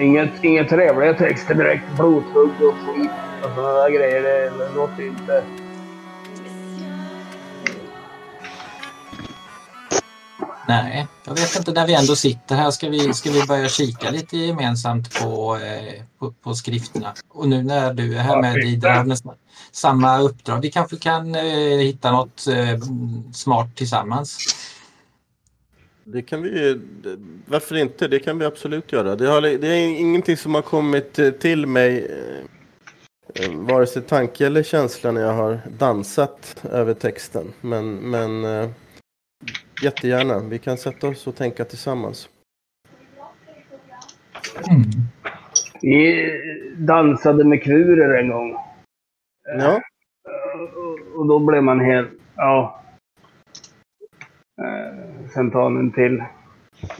inga, inget, trevliga texter direkt. Blothugg och skit och sådana där grejer. Det låter inte... Nej, jag vet inte. När vi ändå sitter här ska vi, ska vi börja kika lite gemensamt på, eh, på, på skrifterna. Och nu när du är här med har nästan samma uppdrag. Vi kanske kan eh, hitta något eh, smart tillsammans. Det kan vi Varför inte? Det kan vi absolut göra. Det, har, det är ingenting som har kommit eh, till mig eh, eh, vare sig tanke eller känsla när jag har dansat över texten. Men, men jättegärna. Vi kan sätta oss och tänka tillsammans. Mm. Vi dansade med kvurer en gång. Ja. Och då blev man helt... Ja. Sen tar han en till.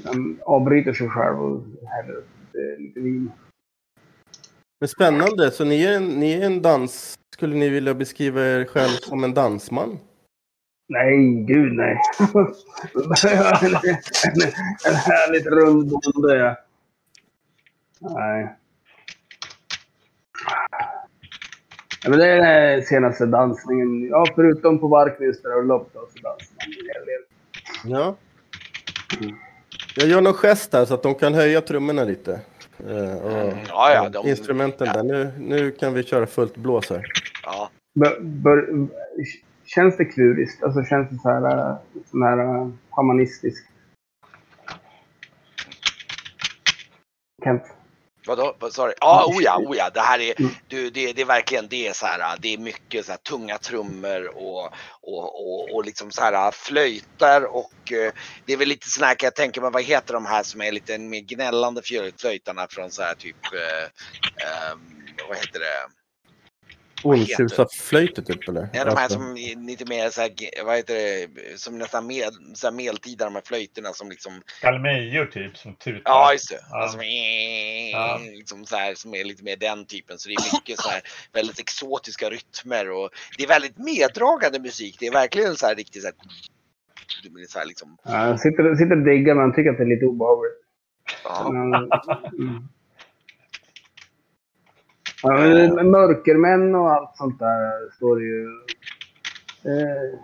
Han avbryter sig själv och häller upp lite vin. Men spännande. Så ni är, en, ni är en dans... Skulle ni vilja beskriva er själv som en dansman? Nej, gud nej. en, en, en härligt rund bonde. Nej. Ja, men det är den senaste dansningen. Ja, förutom på Barknys bröllop då, så dansar man en hel del. Ja. Jag gör någon gest här så att de kan höja trummorna lite. Uh, och, mm, ja, ja, de, instrumenten ja. där. Nu, nu kan vi köra fullt blås här. Ja. Bör, bör, känns det kluriskt? Alltså känns det så här, sån här shamanistiskt? Kent? Vadå? Du? Ja, oh ja, oh ja. Det här är, du, det, det är verkligen det är så här, det är mycket så här, tunga trummor och, och, och, och liksom så här flöjtar och eh, det är väl lite sån här kan jag tänka mig, vad heter de här som är lite mer gnällande flöjtarna från så här typ, eh, eh, vad heter det? Ondtjusarflöjter typ eller? Ja, de här som är lite mer så här, vad heter det, som nästan med, så här medeltida, de här flöjterna som liksom... Kalmejor typ, som tutar. Ja, just det. Ja. Alltså, ja. liksom så här, som är lite mer den typen. Så det är mycket så här väldigt exotiska rytmer och det är väldigt meddragande musik. Det är verkligen så här riktigt så här... Så här liksom... Ja, sitter och diggar men tycker att det är lite obehagligt. Ja. Mm. Ja, mörkermän och allt sånt där står det ju. Eh,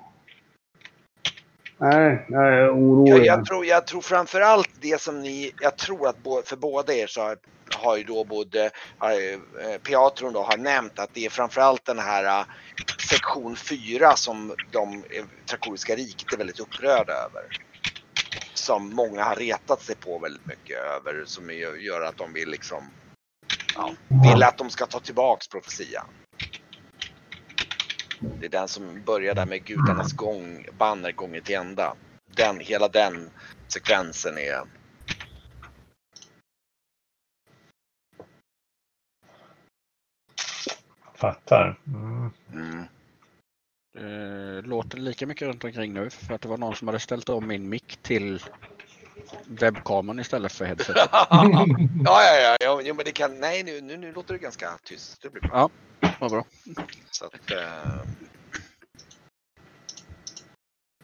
nej, jag är orolig. Jag, jag, tror, jag tror framförallt det som ni, jag tror att för båda er så har, har ju då både äh, Piatron då har nämnt att det är framförallt den här äh, sektion 4 som de äh, Trakoriska riket är väldigt upprörda över. Som många har retat sig på väldigt mycket över som gör att de vill liksom ja, vill att de ska ta tillbaks profetian. Det är den som börjar där med gudarnas gång, banner gånger till ända. Den, hela den sekvensen är... Fattar. Mm. Mm. Det låter lika mycket runt omkring nu för att det var någon som hade ställt om min mick till webbkameran istället för headset. ja, ja, ja, ja, men det kan, nej nu, nu, nu låter det ganska tyst. Det blir bra. Ja, vad bra. Så att, äh,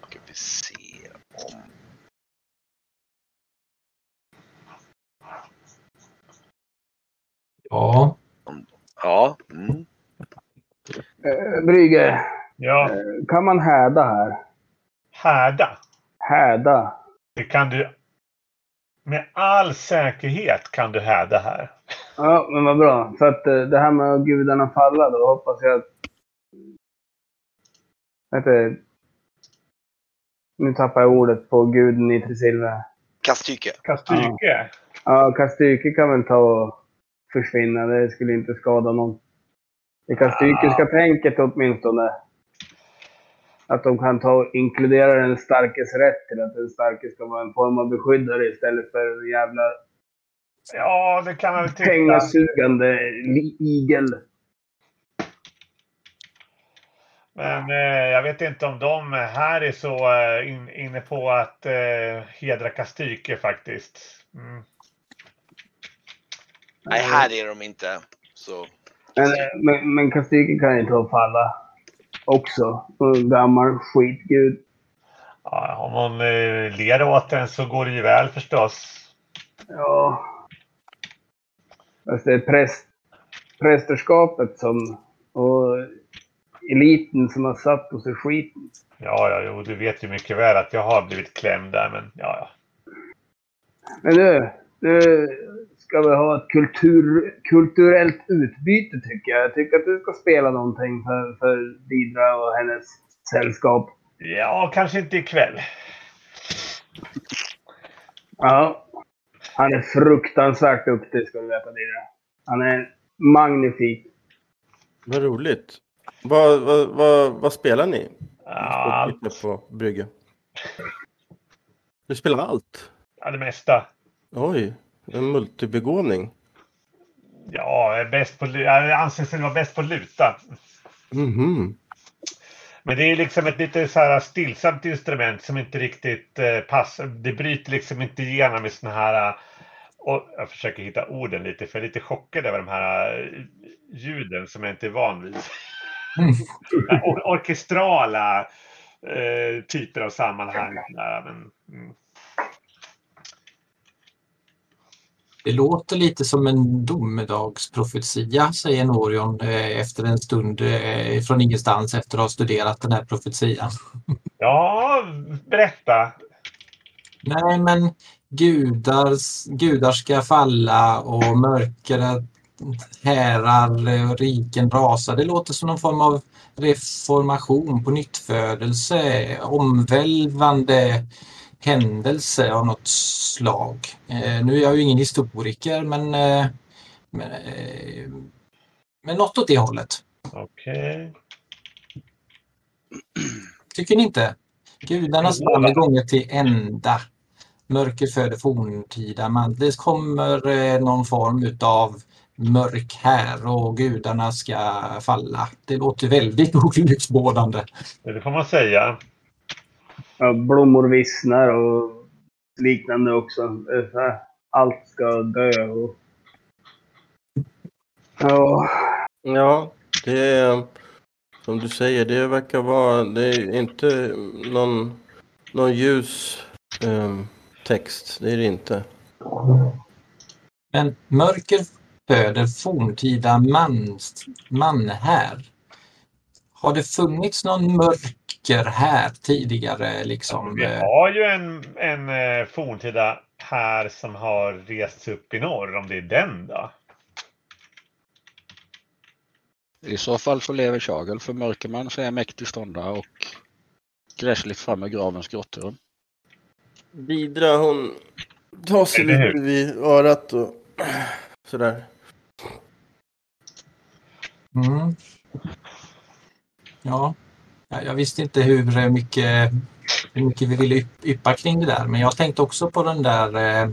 ska vi se om... Ja. Ja. Mm. Äh, Brygge. Ja. Kan man häda här? Häda? Häda. Det kan du med all säkerhet kan du häda här. Ja, men vad bra. För att det här med att gudarna falla, då hoppas jag att... Heter Nu tappar jag ordet på guden i Tresilva. Kastyke. Kastyke? Ja, ja Kastyke kan väl ta och försvinna. Det skulle inte skada någon. Det kastykiska ja. tänket åtminstone att de kan ta och inkludera den starkes rätt till att den starke ska vara en form av beskyddare istället för en jävla Ja, det kan man väl tycka. Pengasugande igel. Men eh, jag vet inte om de här är så eh, in, inne på att eh, hedra Kastyke faktiskt. Mm. Nej, här är de inte. Så. Men, men, men Kastyke kan ju ta falla också. En gammal skitgud. Ja, om man eh, ler åt den så går det ju väl förstås. Ja. Fast det är präst, prästerskapet som, och eliten som har satt oss i skiten. Ja, ja, jo, du vet ju mycket väl att jag har blivit klämd där, men ja, ja. Men du, nu ska vi ha ett kultur, kulturellt utbyte tycker jag. Jag tycker att du ska spela någonting för, för Didra och hennes sällskap. Ja, kanske inte ikväll. Ja. Han är fruktansvärt duktig ska du veta Didra. Han är magnifik. Vad roligt. Vad, vad, vad, vad spelar ni? Allt. På brygga. Du spelar allt? Ja, det mesta. Oj, en multibegåvning. Ja, bäst på, anses vara bäst på luta. Mhm. Men det är liksom ett lite så här stillsamt instrument som inte riktigt eh, passar. Det bryter liksom inte igenom i såna här... eh, Och jag försöker hitta orden lite, för jag är lite chockad över de här eh, ljuden som jag inte är van vid. Or orkestrala eh, typer av sammanhang. Ja, men, mm. Det låter lite som en domedagsprofetia, säger Norion eh, efter en stund eh, från ingenstans efter att ha studerat den här profetian. Ja, berätta. Nej, men gudar, gudar ska falla och mörkret härar eh, och riken rasar. Det låter som någon form av reformation på nyttfödelse, omvälvande händelse av något slag. Eh, nu är jag ju ingen historiker men, eh, men, eh, men något åt det hållet. Okej. Tycker ni inte? Gudarnas namn är gånger till ända. Mörker föder forntida man. Det kommer eh, någon form utav mörk här och gudarna ska falla. Det låter väldigt olycksbådande. Det får man säga. Ja, blommor vissnar och liknande också. Allt ska dö. Och... Ja, Ja, det är som du säger, det verkar vara, det är inte någon, någon ljus ehm, text, det är det inte. Men mörker föder forntida man, man här. Har det funnits någon mörker här tidigare? Liksom? Vi eh, har ju en, en eh, forntida här som har rests upp i norr, om det är den då. I så fall så lever Chagel för Mörkerman så är mäktig ståndare och gräsligt fram ur gravens grottor. Vidra hon tar sig lite vid örat och sådär. Mm. Ja, Ja, jag visste inte hur mycket, hur mycket vi ville ypp- yppa kring det där, men jag tänkte också på den där eh,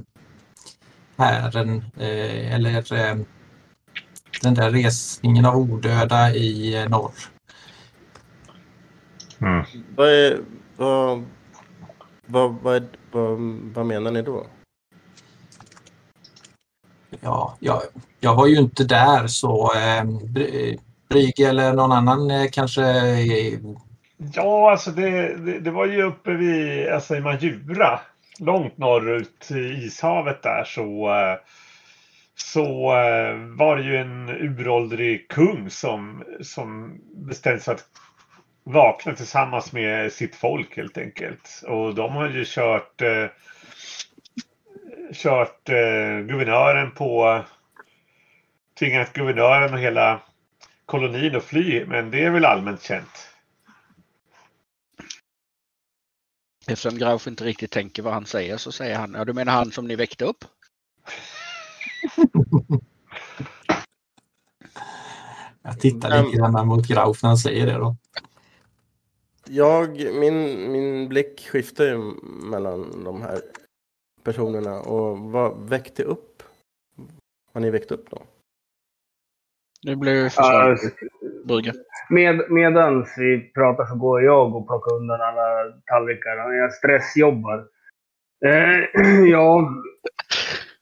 hären, eh, eller eh, den där resningen av odöda i eh, norr. Mm. Vad, är, vad, vad, vad, vad menar ni då? Ja, jag, jag var ju inte där så eh, Bry- eller någon annan eh, kanske Ja, alltså det, det, det var ju uppe vid, alltså i Majura, långt norrut i ishavet där så, eh, så eh, var det ju en uråldrig kung som, som bestämde sig att vakna tillsammans med sitt folk helt enkelt. Och de har ju kört, eh, kört eh, guvernören på, tvingat guvernören och hela kolonin att fly, men det är väl allmänt känt. Eftersom Grauf inte riktigt tänker vad han säger så säger han, ja du menar han som ni väckte upp? Jag tittar lite grann mot Grauf när han säger det då. Jag, min, min blick skiftar ju mellan de här personerna och vad väckte upp? Har ni väckt upp dem? Nu blir vi ja, försvaret, Brygge. med, medans vi pratar så går jag och plockar undan alla tallrikar. Jag stressjobbar. Eh, ja,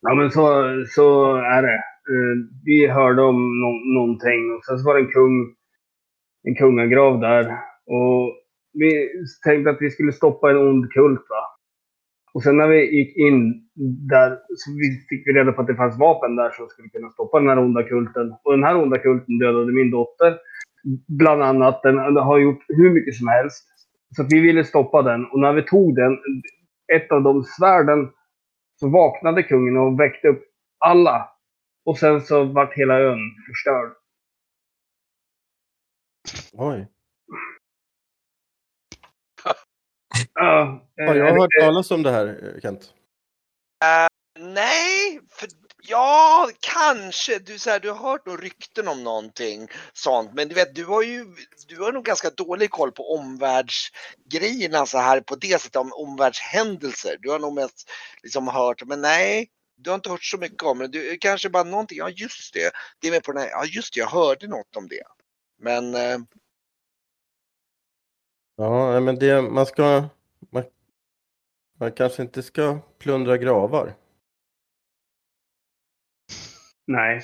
ja, men så, så är det. Eh, vi hörde om no någonting och sen så var det en kung, en kungagrav där. Och vi tänkte att vi skulle stoppa en ond kult. Va? Och sen när vi gick in där så fick vi reda på att det fanns vapen där som skulle kunna stoppa den här onda kulten. Och den här onda kulten dödade min dotter. Bland annat. Den, har gjort hur mycket som helst. Så vi ville stoppa den. Och när vi tog den, ett av de svärden, så vaknade kungen och väckte upp alla. Och sen så vart hela ön förstörd. Oj. Ja, Har jag eh, hört talas om det här, Kent? Nej, för ja, kanske. Du, så här, du har hört några rykten om någonting sånt, men du vet, du har ju du har nog ganska dålig koll på omvärldsgrejerna så här på det sättet, om omvärldshändelser. Du har nog mest liksom hört, men nej, du har inte hört så mycket om det. Du kanske bara någonting, ja just det, det är med på den här, ja just det, jag hörde något om det. Men eh, Ja, men det, man ska... Man, man kanske inte ska plundra gravar. Nej.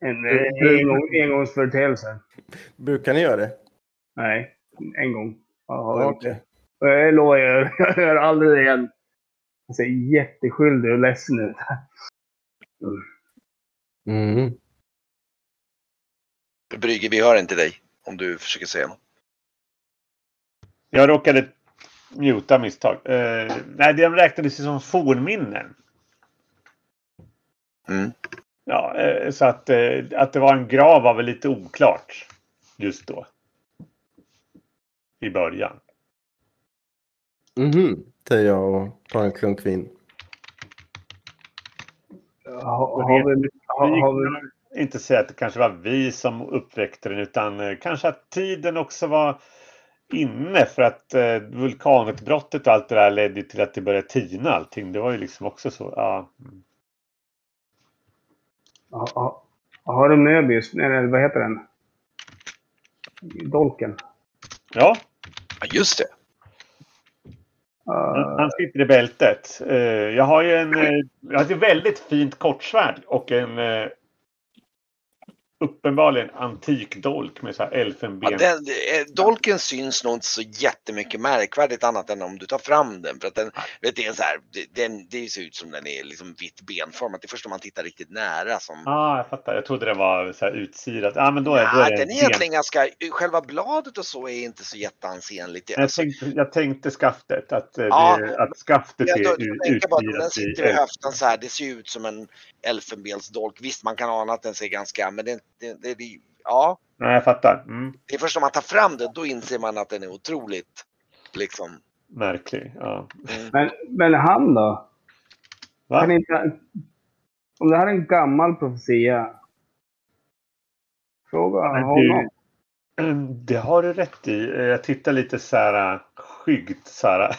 En eh, du- engång, engångsföreteelse. Brukar ni göra det? Nej, en gång. Ja. Och Jag lovar, jag jag gör aldrig det igen. Jag ser jätteskyldig och ledsen ut. Mm. Brygge, vi hör inte dig om du försöker säga något. Jag råkade muta misstag. Eh, nej, det räknades ju som fornminnen. Mm. Ja, eh, så att, eh, att det var en grav var väl lite oklart just då. I början. Mhm, säger jag och tar en klunk vin. Har, har vi, har, har vi, Inte säga att det kanske var vi som uppväckte den utan kanske att tiden också var inne för att eh, vulkanutbrottet och allt det där ledde till att det började tina allting. Det var ju liksom också så. Ja. Har, har, har du Möbius, eller vad heter den? Dolken. Ja, Ja, just det. Uh, han sitter i bältet. Eh, Jag har ju en, eh, jag har ett väldigt fint kortsvärd och en eh, uppenbarligen antik dolk med så här elfenben. Ja, den, eh, dolken syns nog inte så jättemycket märkvärdigt annat än om du tar fram den. För att den, vet, det, är så här, den, det ser ut som den är liksom vitt benformat. Det är först om man tittar riktigt nära som... ah, jag fattar. Jag trodde det var så här utsirat. Ah, men då är, då Ja, är det den är ben. egentligen ganska, själva bladet och så är inte så jätteansenligt. Jag Alltså, tänkte, jag tänkte skaftet. Att, Ja. det, att skaftet är jag, u- jag tänker bara att om den sitter i höften så här, det ser ut som en elfenbensdolk. Visst, man kan ana att den ser ganska, men det, det, det, det ja, Nej, jag fattar. Mm. det är först om man tar fram den, då inser man att den är otroligt, liksom. Märklig. Ja. Mm. men, men han då? Va? Kan inte, om det här är en gammal profetia. Fråga Men honom. Mm, Det har du rätt i. Jag tittar lite så här äh, skyggt så här.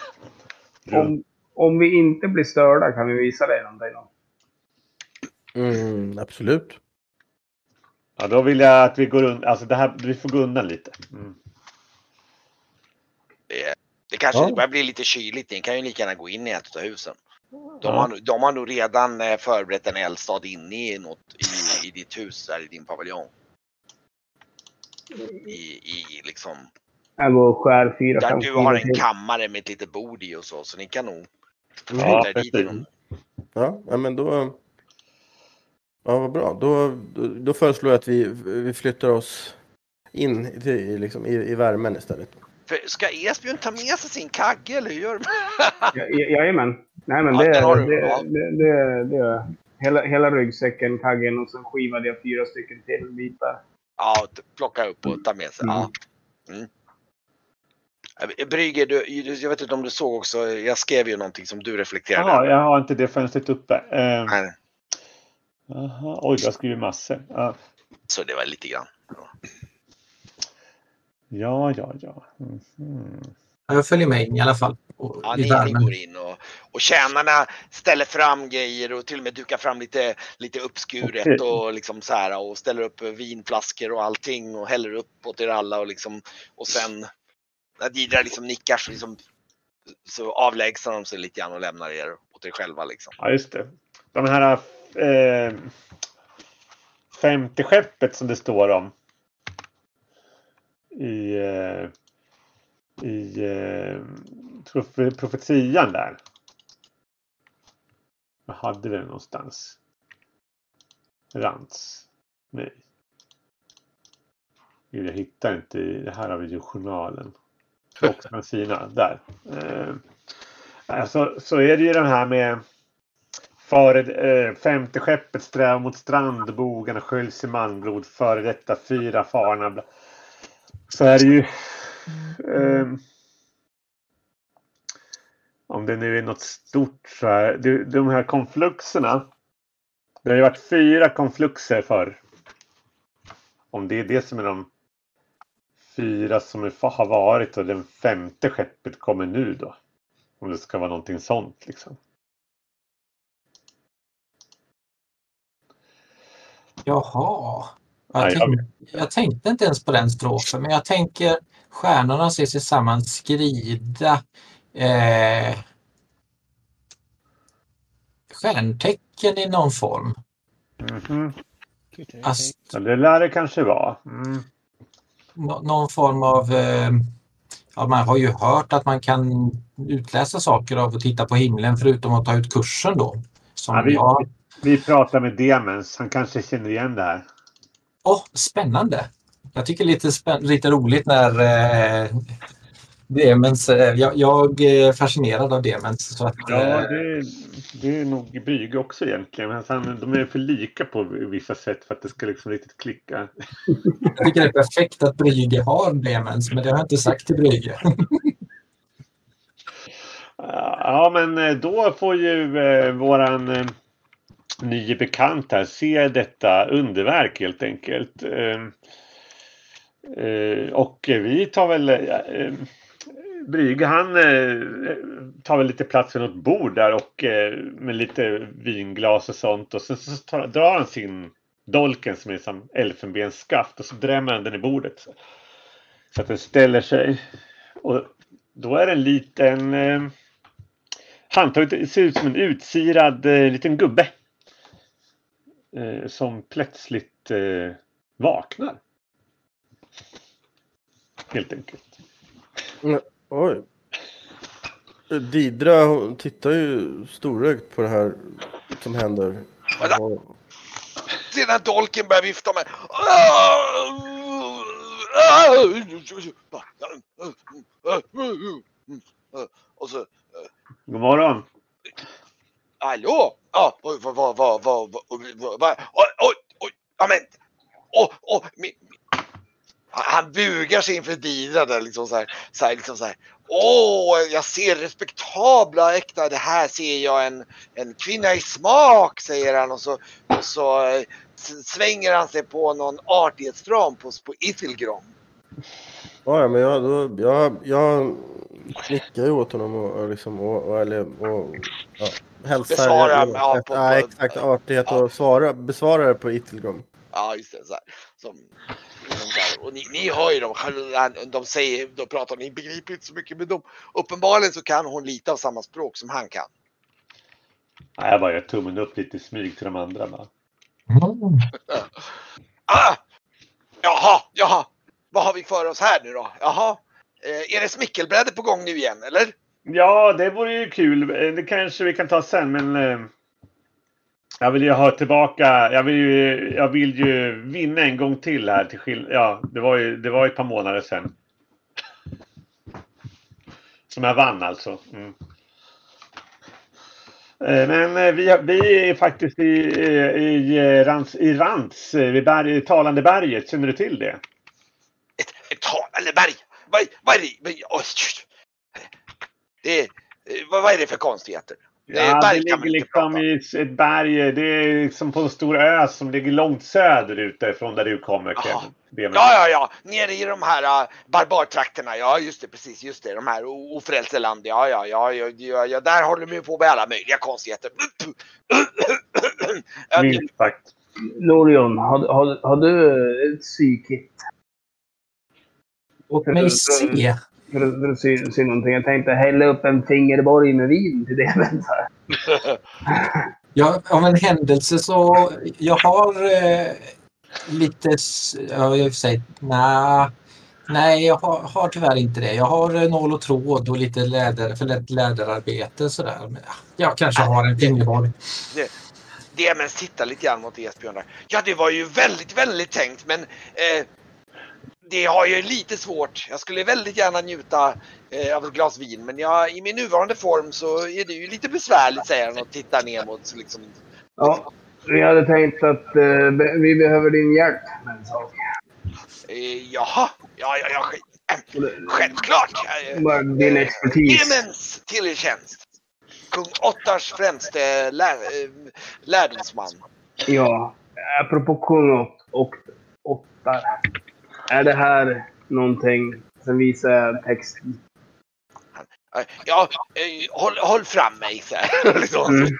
runt. Om, om vi inte blir störda kan vi visa dig någonting. Mm, absolut. Ja, då vill jag att vi går undan. Alltså det här, vi får gå undan lite. Mm. Det, det kanske Ja. börjar bli lite kyligt. Ni kan ju lika gärna gå in i ett av husen. De, Ja. har, nog- de har nog redan eh, förberett en eldstad inne i, något, i, i ditt hus, där i din paviljong. I, i liksom, Jag går och skär fyra, där fem du har en kammare med ett litet bord i och så, så ni kan nog Ja, flytta dit. Ja, ja, men då... Ja, vad bra. Då, då, då föreslår jag att vi, vi flyttar oss in i, liksom, i, i värmen istället. För ska Esbjörn ta med sig sin kagge eller hur gör? Ja, ja- Jajamän. Nej, men Ja, det, Ja. det, det, det, det. Hela, hela ryggsäcken, kaggen och så skivade jag fyra stycken till bitar. Ja, plocka upp och ta med sig. Ja. Mm. Eh, Brygger, du, jag vet inte om du såg också, jag skrev ju någonting som du reflekterade över. jag har inte det fönstret uppe. Eh, Nej, Jaha, oj, jag har skrivit massor. Ja, Så det var lite grann. ja, ja. ja. Ja, Jag följer med in i alla fall. Och, Ja, ni, ni går in och, och tjänarna ställer fram grejer och till och med dukar fram lite, lite uppskuret Okej. och liksom så här och ställer upp vinflaskor och allting och häller upp åt er alla och liksom och sen när Didra liksom nickar så, liksom, så avlägsnar de sig lite grann och lämnar er åt er själva liksom. Ja, just det. De här eh, femte skeppet som det står om. I, eh, i eh, profe- profetian där. Jag hade den någonstans. Rans. Nej. Gud, Jag hittar inte i det här har vi ju journalen. Och sina där. Eh, alltså, så är det ju den här med Före, eh, femte skeppet strävar mot strand, bogarna sköljs i manblod, före detta fyra farna. bla- Så är det ju. ehm, om det nu är något stort så här. De, de här konfluxerna. Det har ju varit fyra konfluxer för. Om det är det som är de fyra som är, har varit och den femte skeppet kommer nu då. Om det ska vara någonting sånt liksom. Jaha. Nej, Jag, jag tänkte, jag tänkte inte ens på den strofen, men jag tänker stjärnorna ser sig samman skrida. Eh, stjärntecken i någon form. Mhm. Ast, Ja, det lär det kanske vara. Mm. nå- någon form av... Eh, ja, man har ju hört att man kan utläsa saker av att titta på himlen förutom att ta ut kursen då. Som Ja, vi- jag... Vi pratar med Demens. Han kanske känner igen det här. Åh, spännande! Jag tycker lite, spän- lite roligt när eh, Demens... Eh, jag, jag är fascinerad av Demens. Så att, Ja, eh, det, det är nog Brygge också egentligen. Men han, de är för lika på vissa sätt för att det ska liksom riktigt klicka. jag tycker det är perfekt att Brygge har Demens, men det har jag inte sagt till Brygge. Ja, men eh, då får ju eh, våran ny nye bekant här se detta underverk helt enkelt. Ehm, eh, och vi tar väl... Bryge Brygge han tar väl lite plats vid något bord där och med lite vinglas och sånt och sen så tar, drar han sin dolken som är som elfenbensskaft och så drämmer han den i bordet. Så att den ställer sig. Och då är det en liten eh, handtaget det ser ut som en utsirad eh, liten gubbe. Eh, som plötsligt eh, vaknar. Helt enkelt. Oj. Didra tittar ju storögt på det här som händer. Och- Se den dolken börjar vifta med. Och så, God morgon hallå? Ja, oj, vad, vad, vad, vad, vad, vad, vad, oj, oj, oj, ja men, min, han bugar sig inför Didra där liksom så här, så här, liksom så här. Åh, jag ser respektabla äkta, det här ser jag en, en kvinna i smak, säger han och så, och så eh, svänger han sig på någon artighetsram på, på Ithilgrom. Ja, ja, men jag, då, jag, jag nickar ju åt honom och, och, liksom, och, och, eller, och ja, hälsar. Besvarar, jag- ja, på- ja, exakt. Artighet ja. och svara, besvarar det på Itilgrom. Ja, just det. Så här. Som, här. Och ni, ni hör ju dem, de säger, de pratar, ni begriper inte så mycket, men de, uppenbarligen så kan hon lite av samma språk som han kan. Nej, jag bara gör tummen upp lite i smyg till de andra. Bara. Mm. Ah! Jaha, jaha. Vad har vi för oss här nu då? Jaha. Eh, är det smickelbräde på gång nu igen, eller? Ja, det vore ju kul. Eh, det kanske vi kan ta sen, men eh, jag vill ju ha tillbaka. Jag vill ju, jag vill ju vinna en gång till här. Till skill- ja, det var ju det var ett par månader sedan. Som jag vann alltså. Mm. Eh, men vi, vi är faktiskt i, eh, i, Rans, i Rans, vid berg, Talande berget. Känner du till det? Ett, ett talande berg. Vad, vad är det? Vad det eh, vad, vad är det för konstigheter? Ja, det ligger liksom i ett berg. Det är liksom på en stor ö som ligger långt söderut därifrån där du kommer Ja, ja, ja. Nere i de här uh, barbartrakterna. Ja, just det. Precis, just det. De här ofrälseland. Ja, ja, ja, ja, ja. Där håller de ju på med alla möjliga konstigheter. Minst sagt. Lorion, har, har, har du ett psykit? Låt mig se. För att, för att se, se någonting. Jag tänkte hälla upp en fingerborg med vin till det. Men så här. Ja, av en händelse så jag har eh, lite, ja, jag säger, nej, Nej, jag har, har tyvärr inte det. Jag har eh, nål och tråd och lite läder, för lätt läderarbete sådär. Men, ja, jag kanske har en fingerborg. Det men sitta lite grann mot Esbjörn där. Ja, det var ju väldigt, väldigt tänkt, men eh, det har ju lite svårt. Jag skulle väldigt gärna njuta eh, av ett glas vin, men jag, i min nuvarande form så är det ju lite besvärligt, säger han och tittar ner mot liksom. Ja, vi hade tänkt att eh, vi behöver din hjälp med en sak. Eh, jaha, ja, ja, ja. sj- Självklart! Eh, din expertis. Emens till tjänst. Kung Ottars främste lär, eh, lärdomsman. Ja, apropå kung och, och åttar. Är det här någonting? Sen visar jag texten. Eh, Ja, eh, håll, håll fram mig så här. liksom, Mm.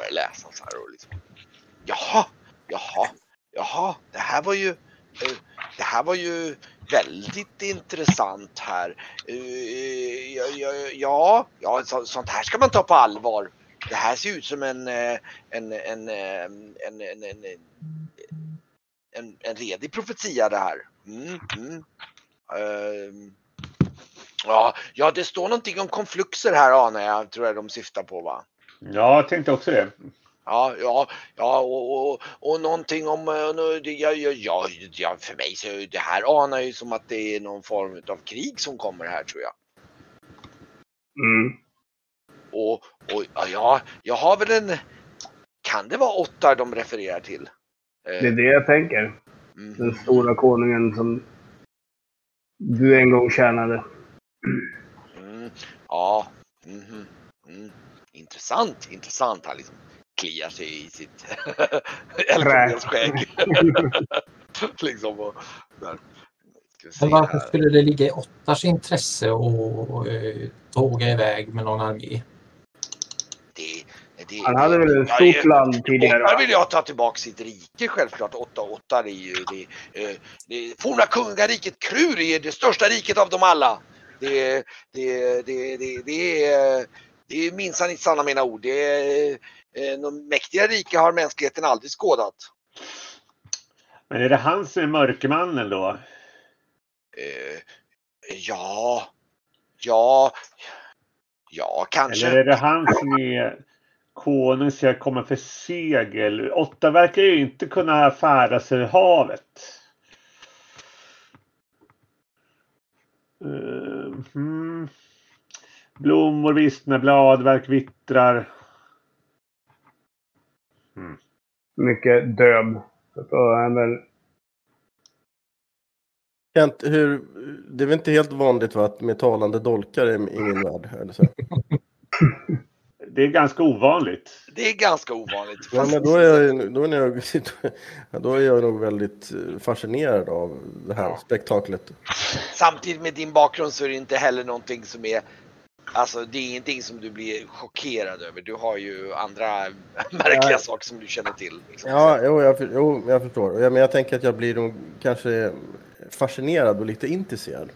jag läsa så här och liksom. Jaha, jaha, jaha, det här var ju, eh, det här var ju väldigt intressant här. Eh, ja, ja, ja, ja så, sånt här ska man ta på allvar. Det här ser ut som en, en, en, en, en, en, redig profetia det här. Mm, mm. Ehm, Ja, ja, det står någonting om konfluxer här anar jag, tror jag de syftar på va? Ja, jag tänkte också det. Ja, ja, ja och, och, och någonting om, eh, ja, ja, ja, för mig så är det här anar ju som att det är någon form av krig som kommer här tror jag. Mm. Och, och ja, ja, jag har väl en, kan det vara åtta de refererar till? Eh, Det är det jag tänker. mm. Den stora konungen som du en gång tjänade. Mm, ja, mhm, mm. intressant, intressant. Han liksom kliar sig i sitt elfenbensskägg. liksom och, där. Men varför skulle det ligga i Ottars intresse att eh, tåga iväg med någon armé? Det, det, Han hade väl ett Ja, stort det- land tidigare? Va? vill jag ta tillbaka sitt rike självklart. Åtta åttar är ju det, eh, det forna kungariket Krur är det största riket av dem alla. Det, det, det, det, det är, det är minsann inte sanna mina ord. Det är, eh, någon mäktigare rike har mänskligheten aldrig skådat. Men är det han som är mörkermannen då? Eh, ja, ja, ja kanske. Eller är det han som är konung ska komma för segel? Åtta verkar ju inte kunna färdas över havet. Uh, hmm. Blommor vissnar, bladverk vittrar. Mycket. Så är han väl... Kent, hur, det är väl inte helt vanligt va, att med talande dolkar i, i min värld? Eller så. Det är ganska ovanligt. Det är ganska ovanligt. Ja, men då är, jag, då, är jag, då är jag nog väldigt eh, fascinerad av det här spektaklet. Samtidigt med din bakgrund så är det inte heller någonting som är Alltså det är ingenting som du blir chockerad över. Du har ju andra märkliga Ja. saker som du känner till. Liksom. Ja, jo, jag, jo, jag förstår. Ja, men jag tänker att jag blir nog kanske fascinerad och lite intresserad.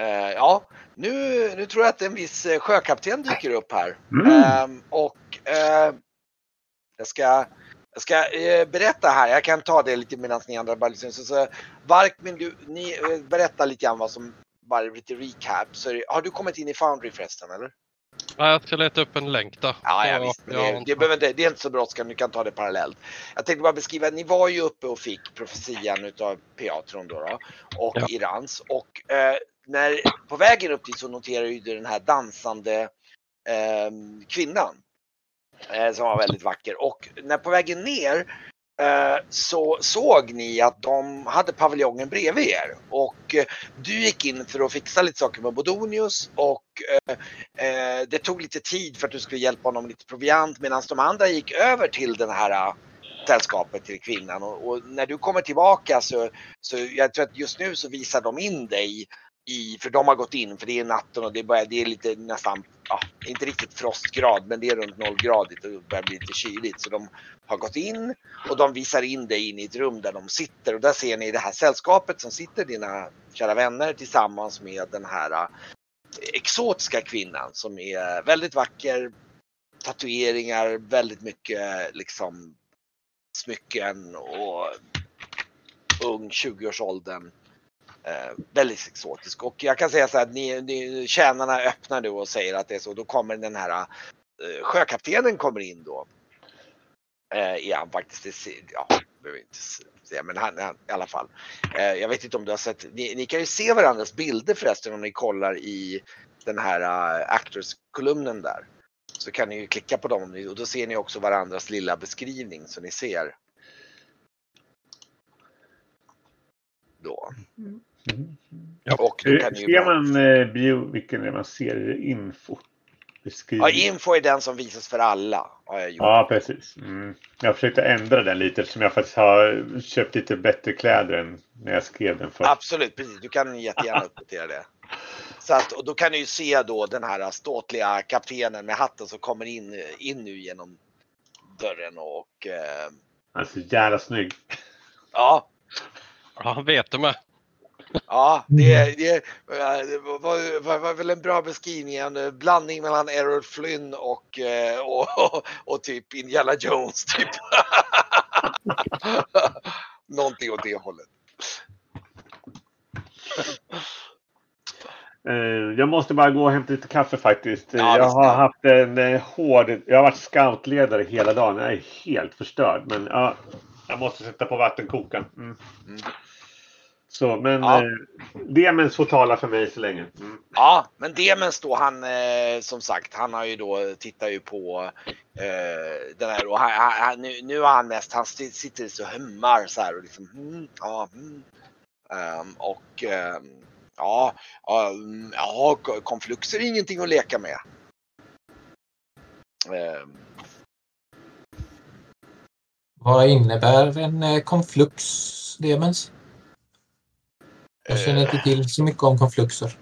Eh, ja, nu, nu tror jag att en viss eh, sjökapten dyker upp här. Mm. Ehm, och eh, jag ska, jag ska eh, berätta här, jag kan ta det lite medan ni andra bara lyssnar. Så, så, Varkmin, du, ni eh, berättar lite grann vad som, bara lite recap. Så, har du kommit in i Foundry förresten eller? Ja, jag ska leta upp en länk då. Ja, ja visst. Har det, det, behöver inte, det är inte så brådskande, du kan ta det parallellt. Jag tänkte bara beskriva, ni var ju uppe och fick profetian utav Peatron då, då och Ja. Irans. Och eh, när, på vägen upp dit så noterar ju du den här dansande eh, kvinnan. Eh, som var väldigt vacker. Och när på vägen ner eh, så såg ni att de hade paviljongen bredvid er. Och eh, du gick in för att fixa lite saker med Bodonius och eh, eh, det tog lite tid för att du skulle hjälpa honom med lite proviant medan de andra gick över till den här sällskapet till kvinnan och, och när du kommer tillbaka så, så jag tror att just nu så visar de in dig i, för de har gått in för det är natten och det, börjar, det är lite nästan, ja, inte riktigt frostgrad men det är runt nollgradigt och det börjar bli lite kyligt så de har gått in och de visar in dig in i ett rum där de sitter och där ser ni det här sällskapet som sitter, dina kära vänner tillsammans med den här äh, exotiska kvinnan som är väldigt vacker. Tatueringar, väldigt mycket liksom smycken och ung, 20-årsåldern. Eh, väldigt exotisk. Och jag kan säga så här att ni, ni, tjänarna öppnar nu och säger att det är så. Då kommer den här eh, sjökaptenen kommer in då. Eh, är han faktiskt, det ja, behöver inte säga, men han, han i alla fall. Eh, jag vet inte om du har sett, ni, ni kan ju se varandras bilder förresten om ni kollar i den här uh, Actors-kolumnen där. Så kan ni ju klicka på dem och då ser ni också varandras lilla beskrivning så ni ser. Då. Mm. Och då kan ni ju Ser man eh, bio, vilken är man ser info? Beskrivning. Ja, info är den som visas för alla. Har jag gjort. Ja, precis. Mm. Jag försökte ändra den lite eftersom jag faktiskt har köpt lite bättre kläder än när jag skrev den först. Absolut, precis. Du kan jättegärna uppdatera det. Så att, och då kan du ju se då den här ståtliga kaptenen med hatten som kommer in, in nu genom dörren och eh, Han är så jävla snygg. ja, Ja, han vet det med. Ja, det, det, eh, det var, var, var väl en bra beskrivning. En blandning mellan Errol Flynn och, eh, och, och, och typ Indiana Jones. Typ. Någonting åt det hållet. Eh, Jag måste bara gå och hämta lite kaffe faktiskt. Ja, jag har haft en eh, hård... Jag har varit scoutledare hela dagen. Jag är helt förstörd. Men ja, jag måste sätta på vattenkokaren. Mm. Mm. Så, men Ja. eh, Demens får tala för mig så länge. Mm. Ja, men Demens då, han eh, som sagt, han har ju då, tittar ju på eh, den här och han, han, nu, nu har han mest, han sitter så hummar så här och liksom, mm, ja, mm. Ehm, och ehm, ja, ja, mm, ja, konfluxer är ingenting att leka med. Ehm, Vad innebär en eh, konflux, Demens? Jag känner inte till så mycket om konfluxer.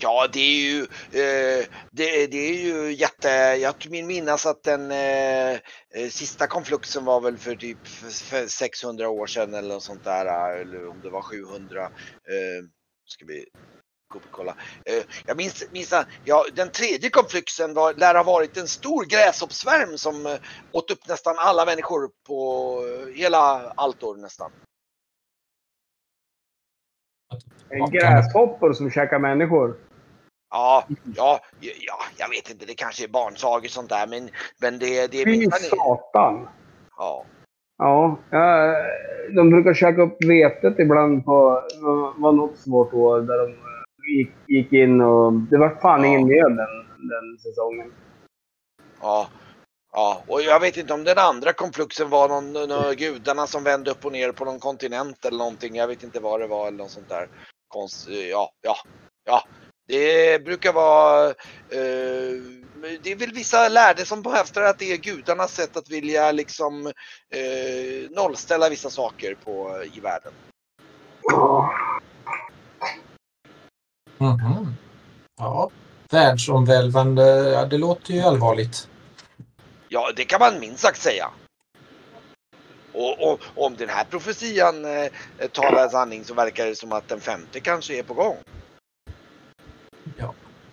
Ja, det är ju, eh, det, det är ju jätte, jag vill minnas att den eh, eh, sista konfluxen var väl för typ 600 år sedan eller något sånt där, eh, eller om det var 700. Eh, ska vi gå och kolla. Eh, jag minns, minns ja, den tredje konfluxen var, lär ha varit en stor gräshoppssvärm som eh, åt upp nästan alla människor på hela Altor nästan. En gräshoppor som käkar människor. Ja, ja, ja, jag vet inte, det kanske är barnsagor sånt där, men, men det, det är Fy satan! Ja. Ja, ja, de brukar käka upp vetet ibland på, det var något svårt år där de gick, gick in och det var fan Ja. ingen nöd den, den säsongen. Ja, ja, och jag vet inte om den andra konfluxen var någon, någon gudarna som vände upp och ner på någon kontinent eller någonting. Jag vet inte vad det var eller något sånt där. Konst, ja, ja, ja. Det brukar vara, eh, det är väl vissa lärde som behäftar att det är gudarnas sätt att vilja liksom eh, nollställa vissa saker på, i världen. Ja. Mhm. Ja, världsomvälvande. Ja, det låter ju allvarligt. Ja, det kan man minst sagt säga. Och, och om den här profetian eh, talar sanning så verkar det som att den femte kanske är på gång.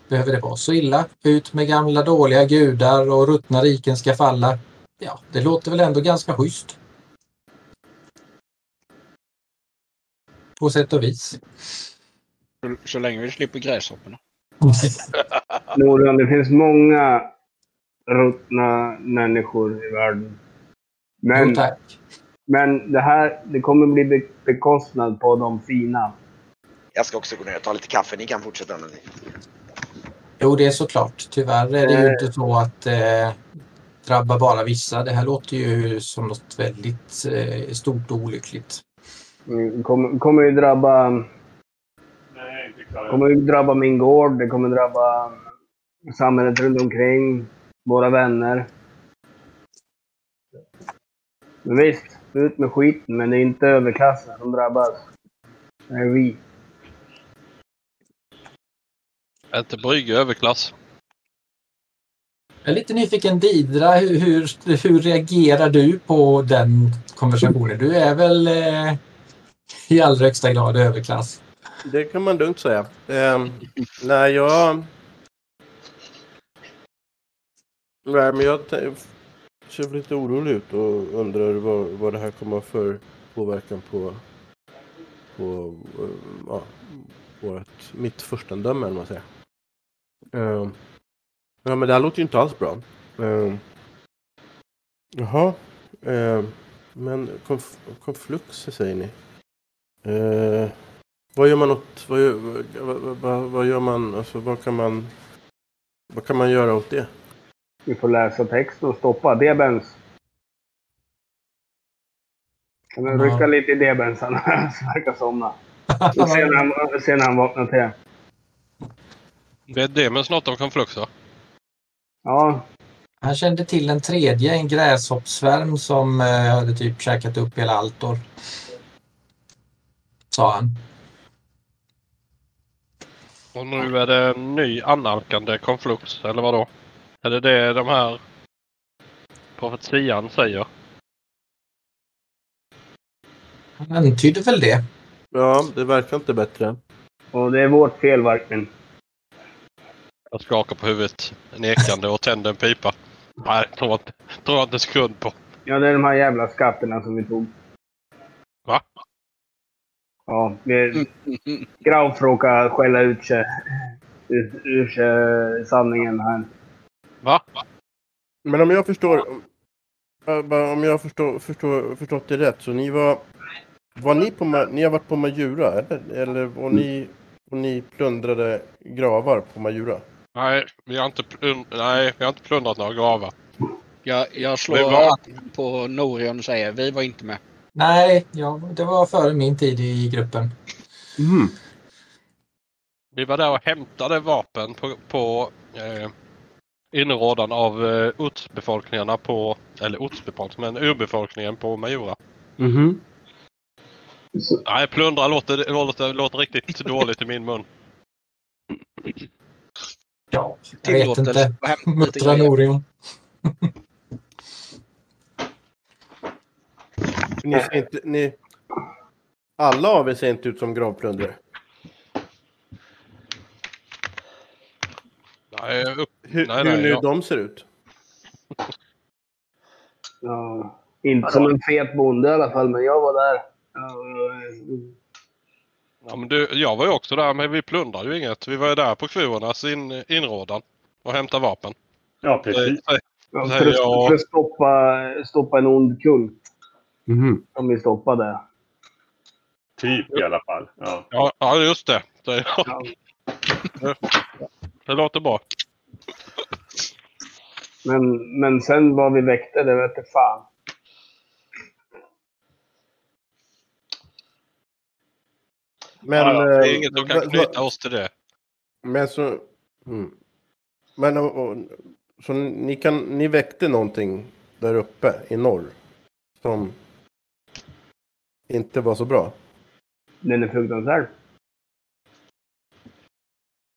Behöver det vara så illa? Ut med gamla dåliga gudar och ruttna riken ska falla. Ja, det låter väl ändå ganska schysst. På sätt och vis. Så, så länge vi slipper gräshopporna. Nordland, det finns många ruttna människor i världen. Men, Jo, tack. Men det här det kommer bli be- bekostnad på de fina. Jag ska också gå ner och ta lite kaffe. Ni kan fortsätta när ni... Jo, det är såklart. Tyvärr är det ju Eh. inte så att eh, drabba bara vissa. Det här låter ju som något väldigt eh, stort och olyckligt. Mm, kommer, kommer ju drabba, Nej, inte klar. kommer ju drabba min gård. Det kommer drabba samhället runt omkring. Våra vänner. Men visst, ut med skiten. Men det är inte överklassen som drabbas. Det är vi. Är inte Brygge överklass? Jag är lite nyfiken Didra, hur, hur, hur reagerar du på den konversationen? Du är väl eh, i allra högsta grad överklass? Det kan man lugnt säga. Um, nej, jag... Nej, men jag t- ser lite orolig ut och undrar vad, vad det här kommer för påverkan på, på eh, ja, vårt, mitt förstandöme, eller vad man säger. Uh, ja, men det här låter ju inte alls bra. Uh, jaha. Uh, men konf konflux säger ni. Uh, vad gör man åt, vad gör, vad, vad, vad gör man, alltså vad kan man, vad kan man göra åt det? Vi får läsa texten och stoppa. Debens. Kan du Ja. rycka lite i Debens? Han verkar somna. Och se när han, se när han vaknar till. Vet Demens något om konfluxer? Ja, Han kände till en tredje, en gräshoppsvärm som eh, hade typ käkat upp hela Altor. Sa han. Och nu är det en ny annalkande konflux, eller vad då? Är det det de här profetian säger? Han antydde väl det. Ja, det verkar inte bättre. och det är vårt fel, Varkmin. Jag skakar på huvudet nekande och tänder en pipa. Nej, tror jag inte, tror jag inte en sekund på. Ja, det är de här jävla skatterna som vi tog. Va? Ja, vi... Grauf råkade skälla ut sig. Ur, ur sig sanningen här. Va? Men om jag förstår, om- jag förstår, förstår, förstått det rätt så ni var, var ni på, ni har varit på Majura eller? Eller var ni, och ni plundrade gravar på Majura? Nej, vi har inte, plund- nej, vi har inte plundrat några gravar. Jag, jag slår var- på Norion och säger vi var inte med. Nej, ja, det var före min tid i gruppen. Vi var där och hämtade vapen på, på eh, inrådan av eh, ortsbefolkningarna på, eller ortsbefolkningen, men urbefolkningen på Majora. Mhm. Nej, plundra låter, låter, låter riktigt dåligt i min mun. Ja, jag vet inte. Muttra. Norion. Ni ser inte, ni, alla av er ser inte ut som gravplundrare. Nej, upp, Hur, Nej, hur nej, nu ja. de ser ut? Ja, inte som en fet bonde i alla fall, men jag var där. Ja, men du, jag var ju också där, men vi plundrade ju inget. Vi var ju där på kvuornas in, inrådan och hämtade vapen. Ja, precis. Eh, Ja, Nej, för, att, jag- för att stoppa, stoppa en ond kult. Mhm. Som vi stoppade. Typ i alla fall. Ja. Ja, ja just det. Det, Ja. det låter bra. Men, men sen vad vi väckte, det vet jag fan. Men, Ja, Det är eh, inget som kan knyta oss till det. Men så... Mm. Men och, så ni, kan, ni väckte någonting där uppe i norr som inte var så bra? Den är fruktansvärd.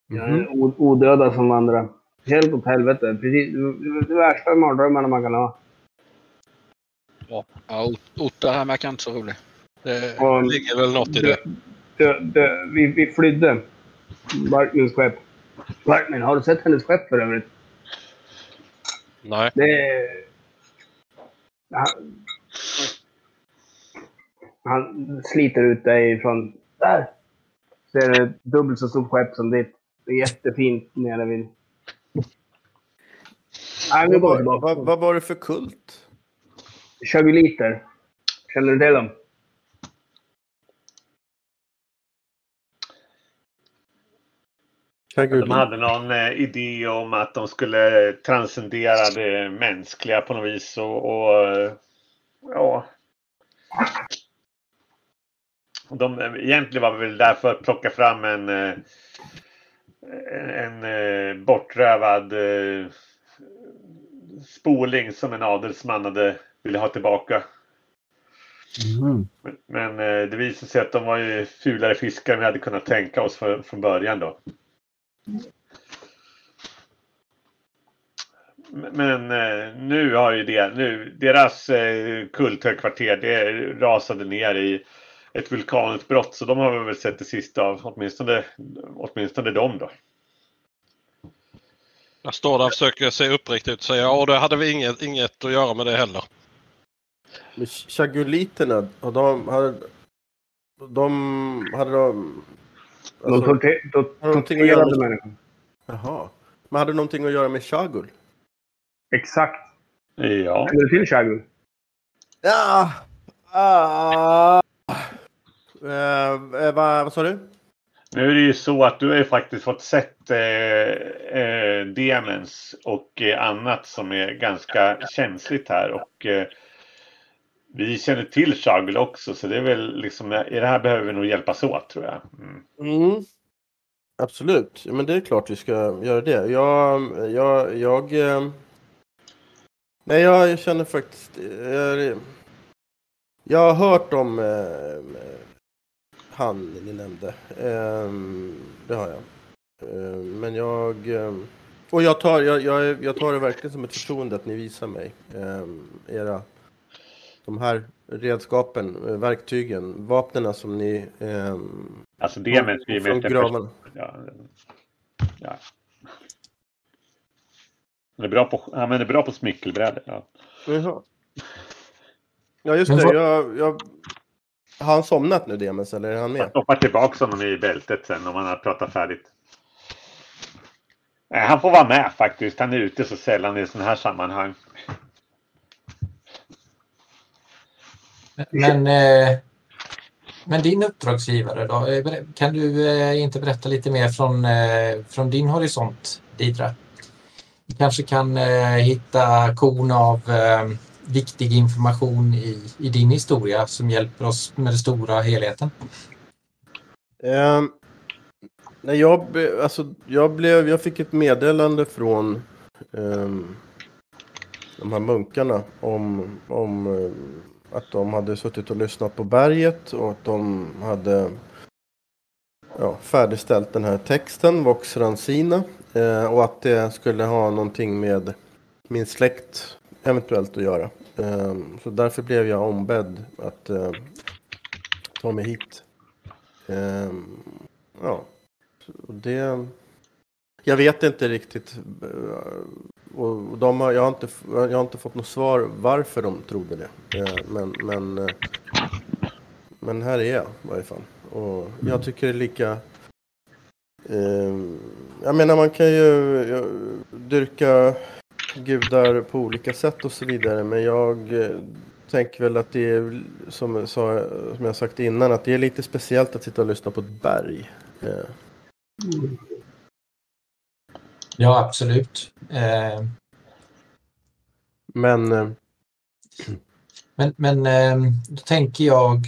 Jag Mhm. är odöda som andra. Helt åt helvete. Precis. Det värsta mardrömmarna man kan ha. Ja, Ot- Ottar här verkar inte så rolig. Det Och- ligger väl något i det. Dö, dö, vi, vi flydde. Barkmins skepp. Barkmin, har du sett hennes skepp för övrigt? Nej. Det. Han, han sliter ut dig från... Där! Är det ett dubbelt så stort skepp som ditt. Det är jättefint nere vid... Nej, vi Vad, vad, vad var det för kult? Chaguliter. Känner du till dem? De hade någon eh, idé om att de skulle transcendera det mänskliga på något vis. Och, och eh, ja. De, egentligen var vi väl där för att plocka fram en, eh, en, eh, bortrövad eh, spoling som en adelsman hade ville ha tillbaka. Men, men eh, det visade sig att de var ju fulare fiskar än vi hade kunnat tänka oss för, från början då. Men nu har ju det, nu, deras kulthögkvarter det rasade ner i ett vulkanutbrott så de har vi väl sett det sista av, åtminstone, åtminstone de då. Jag står där och försöker se uppriktigt ut och säga ja, det hade vi inget, inget att göra med det heller. Men chaguliterna, och de hade... De hade de... De Alltså, har göra torterade med- människor. jaha. Men hade någonting att göra med chagul? Exakt. Ja. Känner du till Shagul? Ja. Ah. Eh, eh, vad, vad sa du? Nu är det ju så att du har ju faktiskt fått sett eh, eh, demens och eh, annat som är ganska känsligt här. Och eh, vi känner till Shagul också så det är väl liksom, i det här behöver vi nog hjälpas åt tror jag. Mm. Mm. Absolut, men det är klart vi ska göra det. Jag, jag, jag, eh, nej, jag känner faktiskt, jag, jag har hört om eh, han ni nämnde. Eh, det har jag. Eh, men jag, eh, och jag tar, jag, jag, jag tar det verkligen som ett förtroende att ni visar mig eh, era, de här redskapen, eh, verktygen, vapnen som ni eh, Alltså demens är ju från mest en gravarna. Ja, ja. Han är bra på, han är bra på smyckelbrädor. Ja. Jaha. Ja just det, jag, jag... Har han somnat nu Demes eller är han Jag med? stoppar tillbaka honom i bältet sen om han har pratat färdigt. Nej, han får vara med faktiskt. Han är ute så sällan i sådana här sammanhang. Men, eh, men din uppdragsgivare då? Eh, Kan du eh, inte berätta lite mer från, eh, från din horisont, Didra? Du kanske kan hitta korn av viktig information i, i din historia som hjälper oss med den stora helheten. Ehm, nej, jag, alltså, jag, blev, jag fick ett meddelande från ehm, de här munkarna om, om ehm, att de hade suttit och lyssnat på berget och att de hade ja, färdigställt den här texten, Vox Ransina, eh, och att det skulle ha någonting med min släkt eventuellt att göra. Ehm, så därför blev jag ombedd att eh, ta mig hit. Ehm, ja, och det... Jag vet inte riktigt. Eh, och de har, jag, har inte, jag har inte fått något svar varför de trodde det. Ehm, men, men, eh, men här är jag i varje fall. Och jag tycker det är lika... Jag menar man kan ju dyrka gudar på olika sätt och så vidare. Men jag eh, tänker väl att det är som, jag sa, som jag sagt innan. Att det är lite speciellt att sitta och lyssna på ett berg. Eh, Ja, absolut. Eh, Men eh, Men, men eh, då tänker jag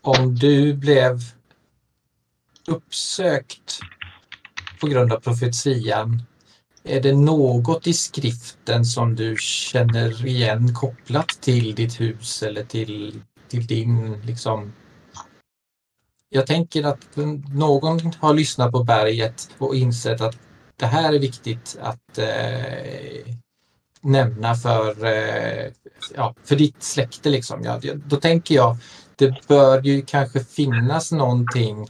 om du blev uppsökt på grund av profetian, är det något i skriften som du känner igen kopplat till ditt hus eller till, till din liksom jag tänker att någon har lyssnat på berget och insett att det här är viktigt att eh, nämna för, eh, ja, för ditt släkte. Liksom. Ja, då tänker jag, det bör ju kanske finnas någonting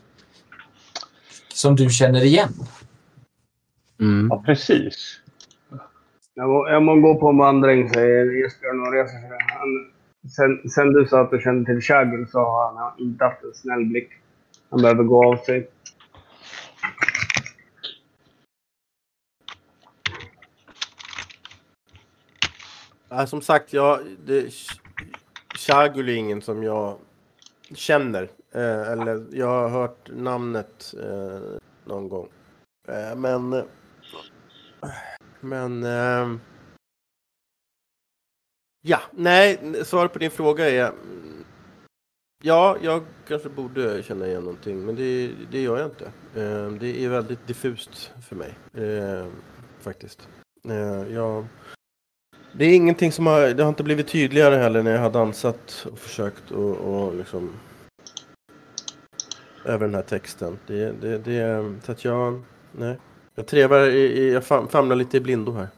som du känner igen. Ja, precis. Jag må, jag må gå på en vandring, säger Esbjörn och reser sig. Sen, sen du sa att du kände till Shagul så har han inte haft en snäll blick. Han behöver gå av sig. Ja, som sagt, jag, det, Shagul är ingen som jag känner. Eh, eller jag har hört namnet eh, någon gång. Eh, men... Men... Eh, ja, nej, svaret på din fråga är... Ja, jag kanske borde känna igen någonting, men det, det gör jag inte. Eh, det är väldigt diffust för mig, eh, faktiskt. Eh, jag... Det är ingenting som har, det har inte blivit tydligare heller när jag har dansat och försökt och, och liksom över den här texten. Det, det, det, så att jag, nej. Jag trevar, i, jag fam, famlar lite i blindo här.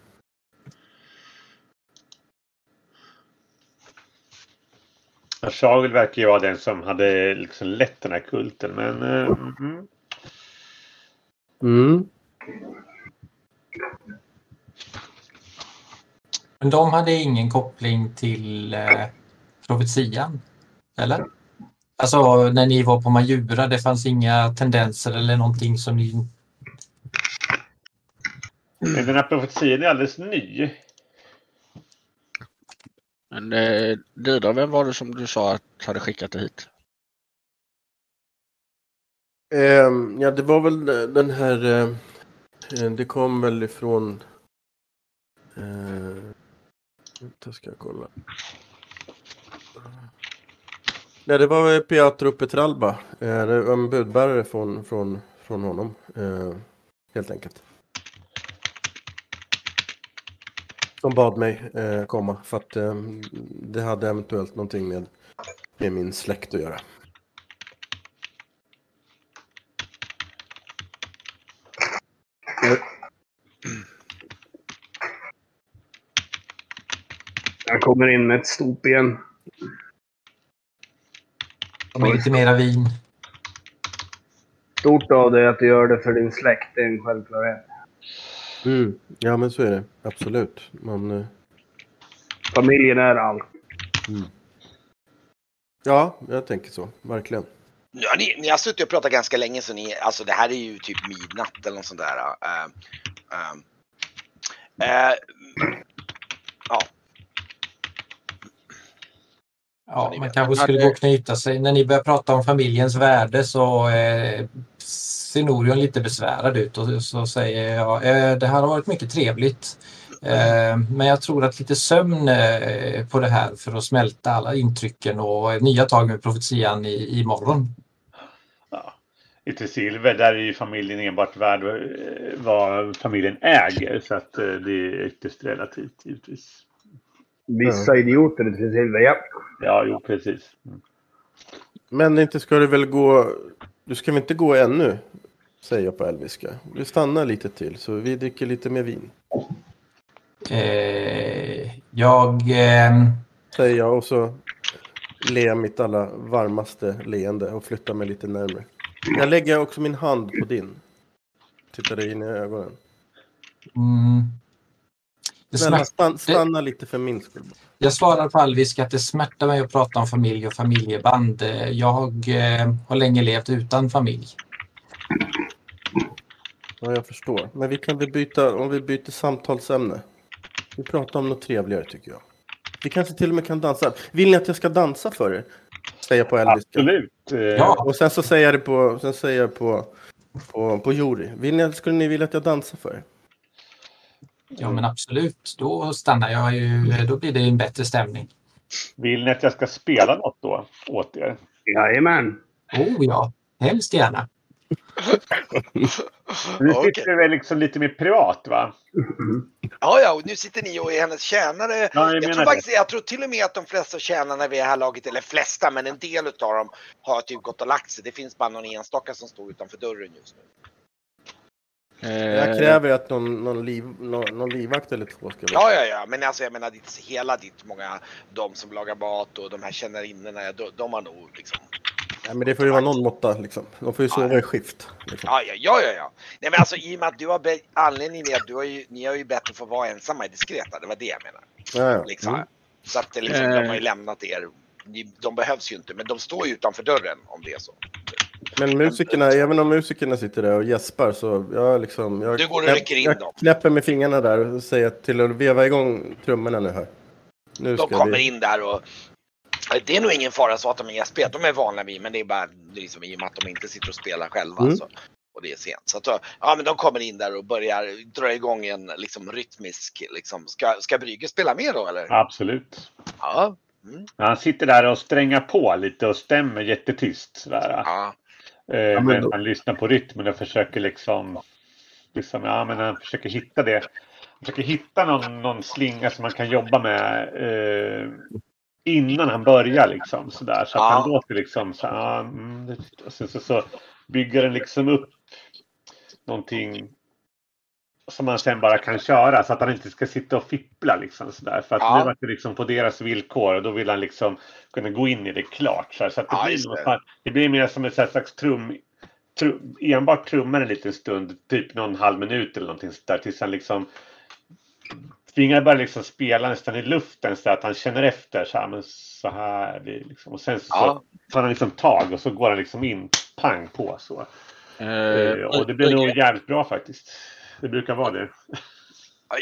Shagel verkar ju vara den som hade liksom lett den här kulten. Men eh, mm. Mm. Men de hade ingen koppling till eh, profetian? Eller? Alltså när ni var på Majura, det fanns inga tendenser eller någonting som ni... Men Den här profetian är alldeles ny. Men eh, Didra, vem var det som du sa att hade skickat det hit? Ehm, ja, det var väl den här... eh, det kom väl ifrån... Vänta, ska jag kolla. Nej, det var Pietro Petralba. Eh, det var en budbärare från, från, från honom. eh, helt enkelt. Som bad mig eh, komma för att eh, det hade eventuellt någonting med, med min släkt att göra. Jag kommer in med ett stop igen. Med lite mera vin. Stort av dig att du gör det för din släkt. Det är en självklarhet. Mm. Ja, men så är det. Absolut. Man, eh, Familjen är allt. ja, jag tänker så. Verkligen. Ja, ni, ni har suttit och pratat ganska länge så ni, alltså det här är ju typ midnatt eller något sånt där. Uh, uh, uh, Ja, man vet. kanske skulle gå och knyta sig. När ni börjar prata om familjens värde så eh, ser Norion lite besvärad ut och så säger jag eh, det här har varit mycket trevligt. Eh, men jag tror att lite sömn eh, på det här för att smälta alla intrycken och nya tag med profetian i, imorgon. Ja. I Silver där är ju familjen enbart värd vad familjen äger. Så att det är ytterst relativt givetvis. Vissa idioter till Silver, ja. Ja, jo precis. Mm. Men inte ska du väl gå... Du ska väl inte gå ännu? Säger jag på elviska. Du stannar lite till så vi dricker lite mer vin. Eh, jag... ehm, Säger jag och så ler jag mitt allra varmaste leende och flyttar mig lite närmare. Jag lägger också min hand på din. Tittar dig in i ögonen. mm, det Snälla stan, stanna lite för min skull. Jag svarar på alviska att det smärtar mig att prata om familj och familjeband. Jag eh, har länge levt utan familj. Ja, jag förstår. Men vi kan väl byta, om vi byter samtalsämne. Vi pratar om något trevligare tycker jag. Vi kanske till och med kan dansa. Vill ni att jag ska dansa för er? Säger jag på elviska. Absolut. Eh, Ja. Och sen så säger jag det på, sen säger jag på, på, på Jori. Vill ni, skulle ni vilja att jag dansar för er? Ja men absolut, då stannar jag ju. Då blir det en bättre stämning. Vill ni att jag ska spela något då åt er? Jajamän. Oh ja, hemskt gärna. Nu sitter vi väl liksom lite mer privat va? ja, ja, och nu sitter ni och är hennes tjänare. Ja, jag Jag menar tror, det. faktiskt, jag tror till och med att de flesta tjänarna vid det här laget, eller flesta, men en del utav dem har typ gått och lagt sig. Det finns bara någon enstaka som står utanför dörren just nu. Jag Eh, kräver att någon, någon, liv, någon, någon livvakt eller två ska vara. Ja, ja, ja, men alltså jag menar ditt, hela ditt, många, de som lagar mat och de här tjänarinnorna, de, de har nog liksom Nej, men det får ju vara någon måtta liksom. De får ju sova i skift. Liksom. Ja, ja, ja, ja, ja. Nej, men alltså i och med att du har anledningen är att du har ju, ni har ju bett att få vara ensamma i diskreta. Det var det jag menade. Ja, ja. Liksom. Mm. Så att det liksom, de har ju lämnat er. De behövs ju inte, men de står ju utanför dörren om det är så. Men musikerna, även om musikerna sitter där och gäspar så jag liksom... Jag, Du går och knäpp- in jag dem. knäpper med fingrarna där och säger till att veva igång trummorna nu här. Nu De ska kommer vi... in där och det är nog ingen fara så att de är gästspel. De är vana vid, men det är bara liksom, i och med att de inte sitter och spelar själva. Mm. Så, och det är sent. Så att, ja, men de kommer in där och börjar dra igång en liksom, rytmisk, liksom, ska, ska Brygge spela med då eller? Absolut. Ja. Mm. Han sitter där och strängar på lite och stämmer jättetyst. Sådär. ja. Eh, men men han lyssnar på rytmen och försöker liksom, liksom ja, men han försöker hitta det. Han försöker hitta någon, någon slinga som man kan jobba med eh, innan han börjar liksom sådär. Så att Ja. han låter liksom så, ja, mm, och sen så, så bygger den liksom upp någonting som man sen bara kan köra så att han inte ska sitta och fippla liksom sådär. För att Ja. nu var det liksom på deras villkor och då vill han liksom kunna gå in i det klart. Så, här. så att det, Ja, blir någon det. slags- det blir mer som en slags trum, trum enbart trummar en liten stund, typ någon halv minut eller någonting sådär tills han liksom tvingar bara liksom spela nästan i luften så att han känner efter så här, men så här blir det liksom. Och sen så, Ja. så tar han liksom tag och så går han liksom in pang på så. Eh, och det blir Brygge. nog jävligt bra faktiskt. Det brukar vara det.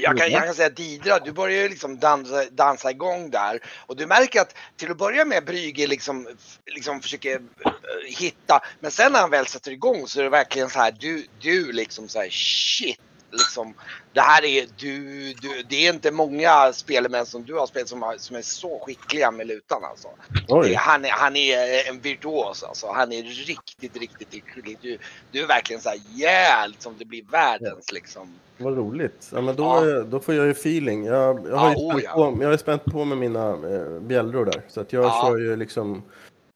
Jag kan, jag kan säga Didra, du börjar ju liksom dansa, dansa igång där och du märker att till att börja med Brygge liksom, liksom försöker eh, hitta men sen när han väl sätter igång så är det verkligen så här du, du liksom så här shit liksom det här är du, du det är inte många spelmän som du har spelat som, har, som är så skickliga med lutan alltså. Det, han, är, han är en virtuos alltså. Han är riktigt, riktigt skicklig. Du, du är verkligen så här yeah, liksom, det blir världens liksom. vad roligt. Ja, men då, Ja. då får jag ju feeling. Jag, jag, har ju Ja, oh, spänt ja. på, jag har ju spänt på med mina eh, bjällror där. Så att jag Ja. kör ju liksom...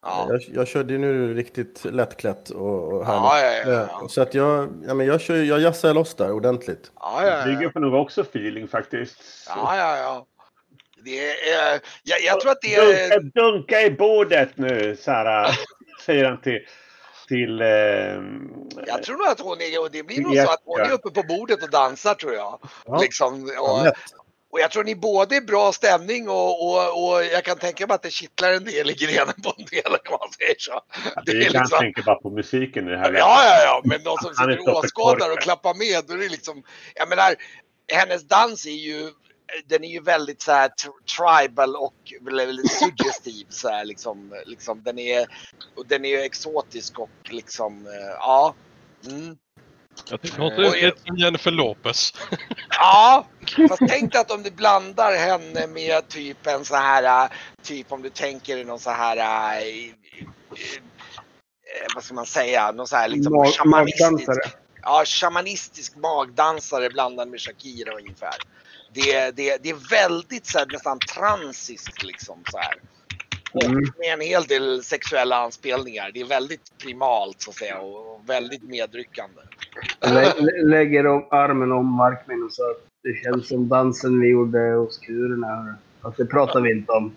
Ja, Jag, jag körde ju nu riktigt lättklätt och, härligt. ja, ja. ja. Eh, Så att jag, ja, men jag, kör, jag jassar loss där ordentligt. ja, ja, Brygge ja. får nog också feeling faktiskt. ja, ja, ja. Det är, jag, jag tror att det är... Dunka, dunka i bordet nu, Sara. säger han till... till eh, Jag tror nog att hon är, och det blir nog så att hon är uppe på bordet och dansar tror jag. Ja. Liksom, och. Och jag tror ni både är bra stämning och, och, och jag kan tänka mig att det kittlar en del i grenen på en del om man säger så. det är han tänker bara på musiken i det här. Ja, ja, ja, men någon som sitter stopp i åskådare och klappar med, då är det liksom, jag menar, hennes dans är ju, den är ju väldigt så här tr- tribal och väldigt suggestiv så här liksom, liksom den är, och den är ju exotisk och liksom, eh, ja. Mm. Jag tycker hon ser ut som Jennifer Lopez. Ja, fast tänk dig att om du blandar henne med typ en så här, äh, typ om du tänker någon så här, eh, eh, vad ska man säga, någon så här liksom Mag- shamanistisk, magdansare. ja, shamanistisk magdansare blandad med Shakira ungefär. Det, det, det är väldigt så här, nästan transiskt liksom så här. Och Mm. med en hel del sexuella anspelningar. Det är väldigt primalt så att säga och väldigt medryckande. Lä, lä- lägger om armen om markminnen så att det känns som dansen vi gjorde hos kurerna. Fast det pratar vi inte om.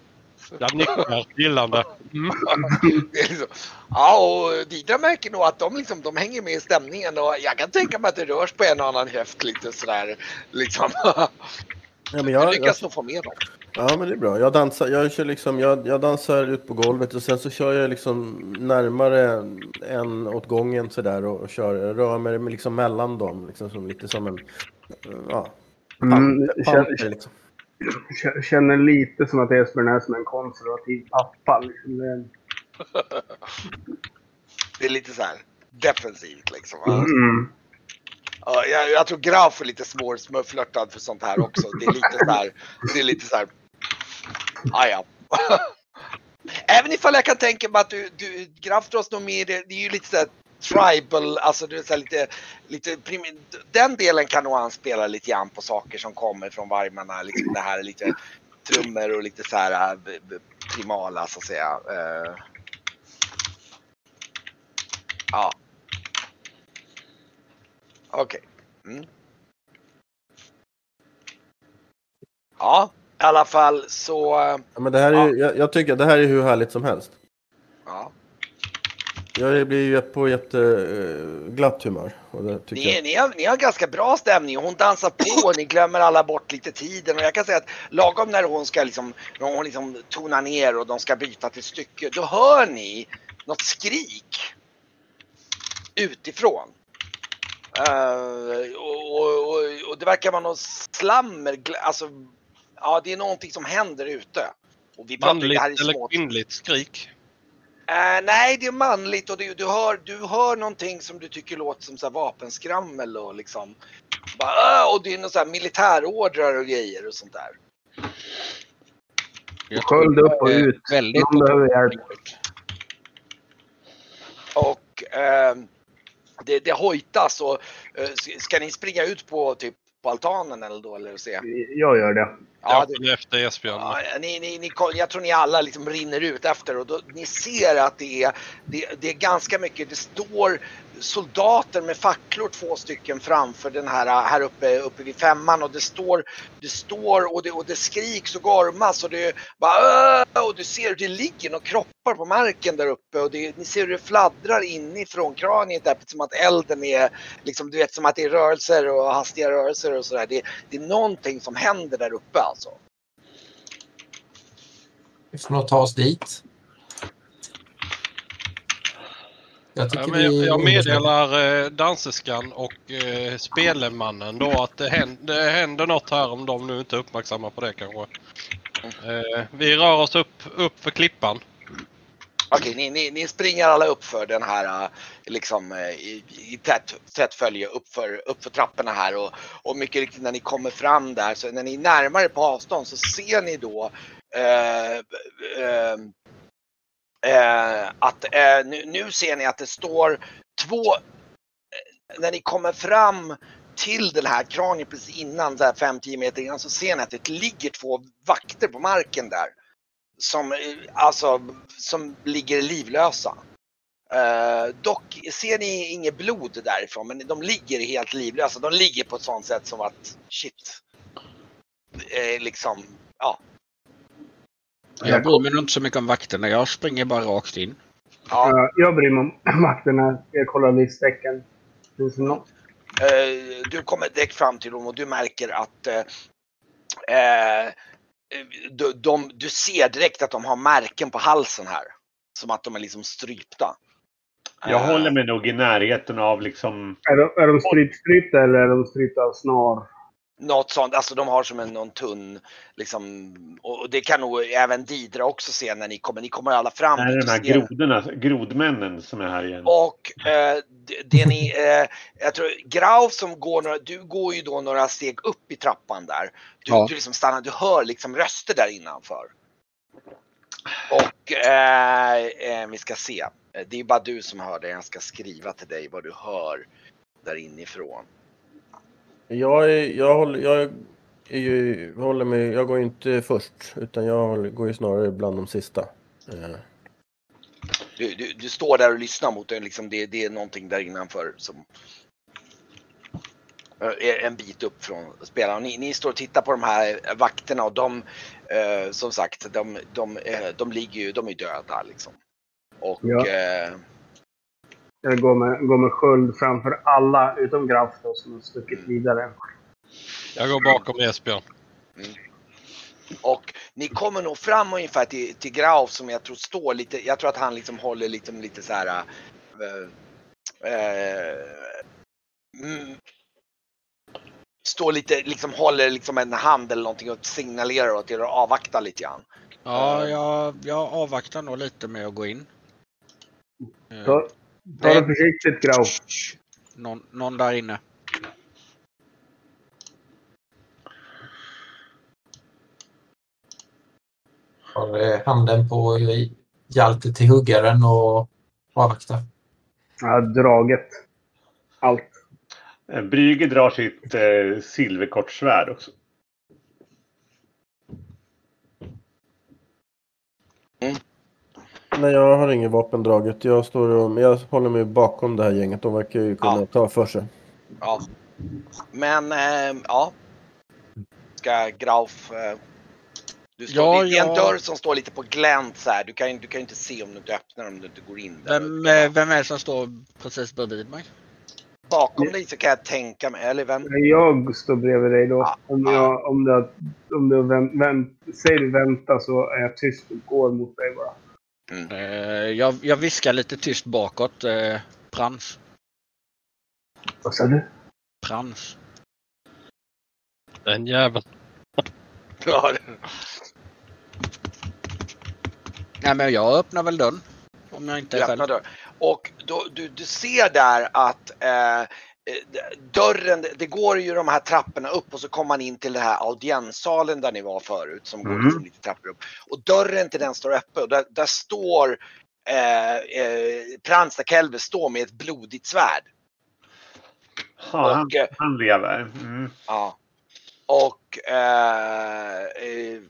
Jag nickar gillande. Mm. Det är ja, och Didra märker nog att de, liksom, de hänger med i stämningen och jag kan tänka mig att det rörs på en och annan höft lite sådär. Liksom. Ja, men Jag jag, jag, lyckas nog få med dem. ja, men det är bra. Jag dansar, jag, kör liksom, jag, jag dansar ut på golvet och sen så kör jag liksom närmare en åt gången sådär och, och kör, rör mig liksom mellan dem. Liksom som, lite som en... Ja, Mm, panter, känner, liksom. känner- lite som att Esbjörn är som en konservativ pappa. Liksom. Det- Det är lite så här defensivt liksom. Mm. Ja, jag, jag tror Graf är lite småflörtad för sånt här också. Det är lite så här. Det är lite så här. Ah, ja. Även ifall jag kan tänka mig att du, du Graf dras nog med i det. Det är ju lite så här tribal, alltså du är lite, lite prim, den delen kan nog anspela lite grann på saker som kommer från varmarna. Liksom det här lite trummor och lite så här eh, b- b- primala så att säga. Uh, ja. Okej. Mm. Ja, i alla fall så. eh, Ja, men det här är, ju- jag, jag tycker det här är hur härligt som helst. Ja. Jag blir ju på jätteglatt humör. Och det tycker Ni, jag. ni, har, ni har ganska bra stämning hon dansar på och ni glömmer alla bort lite tiden. Och jag kan säga att lagom när hon ska liksom, när hon liksom tonar ner och de ska byta till stycke, då hör ni något skrik utifrån. Eh, och, och, och, det verkar vara något slammer, alltså, ja det är någonting som händer ute. Och vi pratar ju, det Manligt här är eller små kvinnligt skrik. Eh, nej, det är manligt och det, du, hör, du hör någonting som du tycker låter som så här vapenskrammel och liksom. Bara, "Åh", och det är här militärordrar och grejer och sånt där. Sköld upp och är ut. Väldigt Någon behöver hjälp. Och eh, det, det hojtas och eh, ska ni springa ut på typ på altanen eller då eller se? Jag gör det. Ja, Jag det, efter Esbjörn. Ja, ni, ni, ni, jag tror ni alla liksom rinner ut efter och då, ni ser att det är, det, det är ganska mycket, det står soldater med facklor, två stycken framför den här, här uppe, uppe vid femman och det står, det står och det, och det skriks och gormas och det bara "Åh!" och du ser hur det ligger och kroppar på marken där uppe och det, ni ser hur det fladdrar inifrån kraniet där som att elden är, liksom du vet som att det är rörelser och hastiga rörelser och sådär. Det, det är någonting som händer där uppe alltså. Vi får nog ta oss dit. Jag Ja, men jag, jag meddelar eh, danseskan och eh, spelemannen då att det händer, det händer något här om de nu inte är uppmärksamma på det kanske. Eh, vi rör oss upp, upp för klippan. Okej, ni, ni, ni springer alla upp för den här äh, liksom äh, i, i tätt, tätt följe upp för, upp för trapporna här och, och mycket riktigt när ni kommer fram där så när ni närmar er på avstånd så ser ni då äh, äh, Eh, att eh, nu, nu ser ni att det står två eh, när ni kommer fram till den här kranen precis innan, 5-10 meter innan, så ser ni att det ligger två vakter på marken där som, eh, alltså, som ligger livlösa. Eh, dock ser ni inget blod därifrån, men de ligger helt livlösa. De ligger på ett sånt sätt som att shit. Eh, liksom, ja. Jag bryr mig inte så mycket om vakterna. Jag springer bara rakt in. ja. Ja, jag bryr mig om vakterna. Jag kollar livstecken. Finns det något? Eh, du kommer direkt fram till dem och du märker att eh, eh, de, de, du ser direkt att de har märken på halsen här. Som att de är liksom strypta. Jag Eh, håller mig nog i närheten av liksom... Är de, är de strypstrypta eller är de strypta av snar? Något sånt, alltså de har som en någon tunn, liksom, och det kan nog även Didra också se när ni kommer, ni kommer alla fram. Är det dit de här grodorna, grodmännen som är här igen? Och eh, det, det ni, eh, jag tror Grauf som går några, du går ju då några steg upp i trappan där. Du, Ja. du liksom stannar, du hör liksom röster där innanför. Och eh, eh, vi ska se, det är bara du som hör det, jag ska skriva till dig vad du hör där inifrån. Jag, är, jag, håller, jag, är ju, håller mig, jag går ju inte först, utan jag håller, går ju snarare bland de sista. Eh, Du, du, du står där och lyssnar mot den, liksom det, det är någonting där innanför som eh, är en bit upp från spelaren. Ni, ni står och tittar på de här vakterna och de, eh, som sagt, de, de, eh, de ligger ju, de är döda liksom. Och Ja. eh, Jag går med, går med sköld framför alla utom Graf då, som har stuckit vidare. Jag går bakom Esbjörn. Och ni kommer nog fram ungefär till, till Grauf som jag tror står lite, jag tror att han liksom håller lite, lite så här. eh, eh, mm, står lite, liksom håller liksom en hand eller någonting och signalerar åt er att avvakta lite grann. Ja, jag, jag avvaktar nog lite med att gå in. Eh, Ta, det försiktigt Graf. Någon, någon där inne. har eh, handen på Hjalte till huggaren och avvakta. Jag har draget allt. Eh, Brüger drar sitt eh, silverkortsvärd också. Nej, jag har inget vapendraget. Jag, står och, jag håller mig bakom det här gänget. De verkar ju kunna Ja. ta för sig. Ja. Men eh, ja. Ska Grauf. Eh, du står, Ja, det är en ja. dörr som står lite på glänt så här. Du kan, du kan ju inte se om du inte öppnar om du inte går in där. Vem, eh, vem är det som står precis bredvid mig? Bakom dig så kan jag tänka mig, eller vem? Jag står bredvid dig då. Ja, Om, ja. jag, om, det, om du vänt, vänt, säger du vänta så är jag tyst och går mot dig bara. Eh, jag, jag viskar lite tyst bakåt. Eh, prans. Vad sa du? Prans. Den jäveln. Ja, Nej men jag öppnar väl dörren. Om jag inte är själv. dörren. Och då, du, du ser där att eh, dörren, det går ju de här trapporna upp och så kommer man in till den här audienssalen där ni var förut som går Mm. liksom lite trappor upp. Och dörren till den står öppen och där, där står eh, eh, Prans där Kelve står med ett blodigt svärd. Ja, han, Och, eh, han lever. Mm. Ja. Och eh, eh,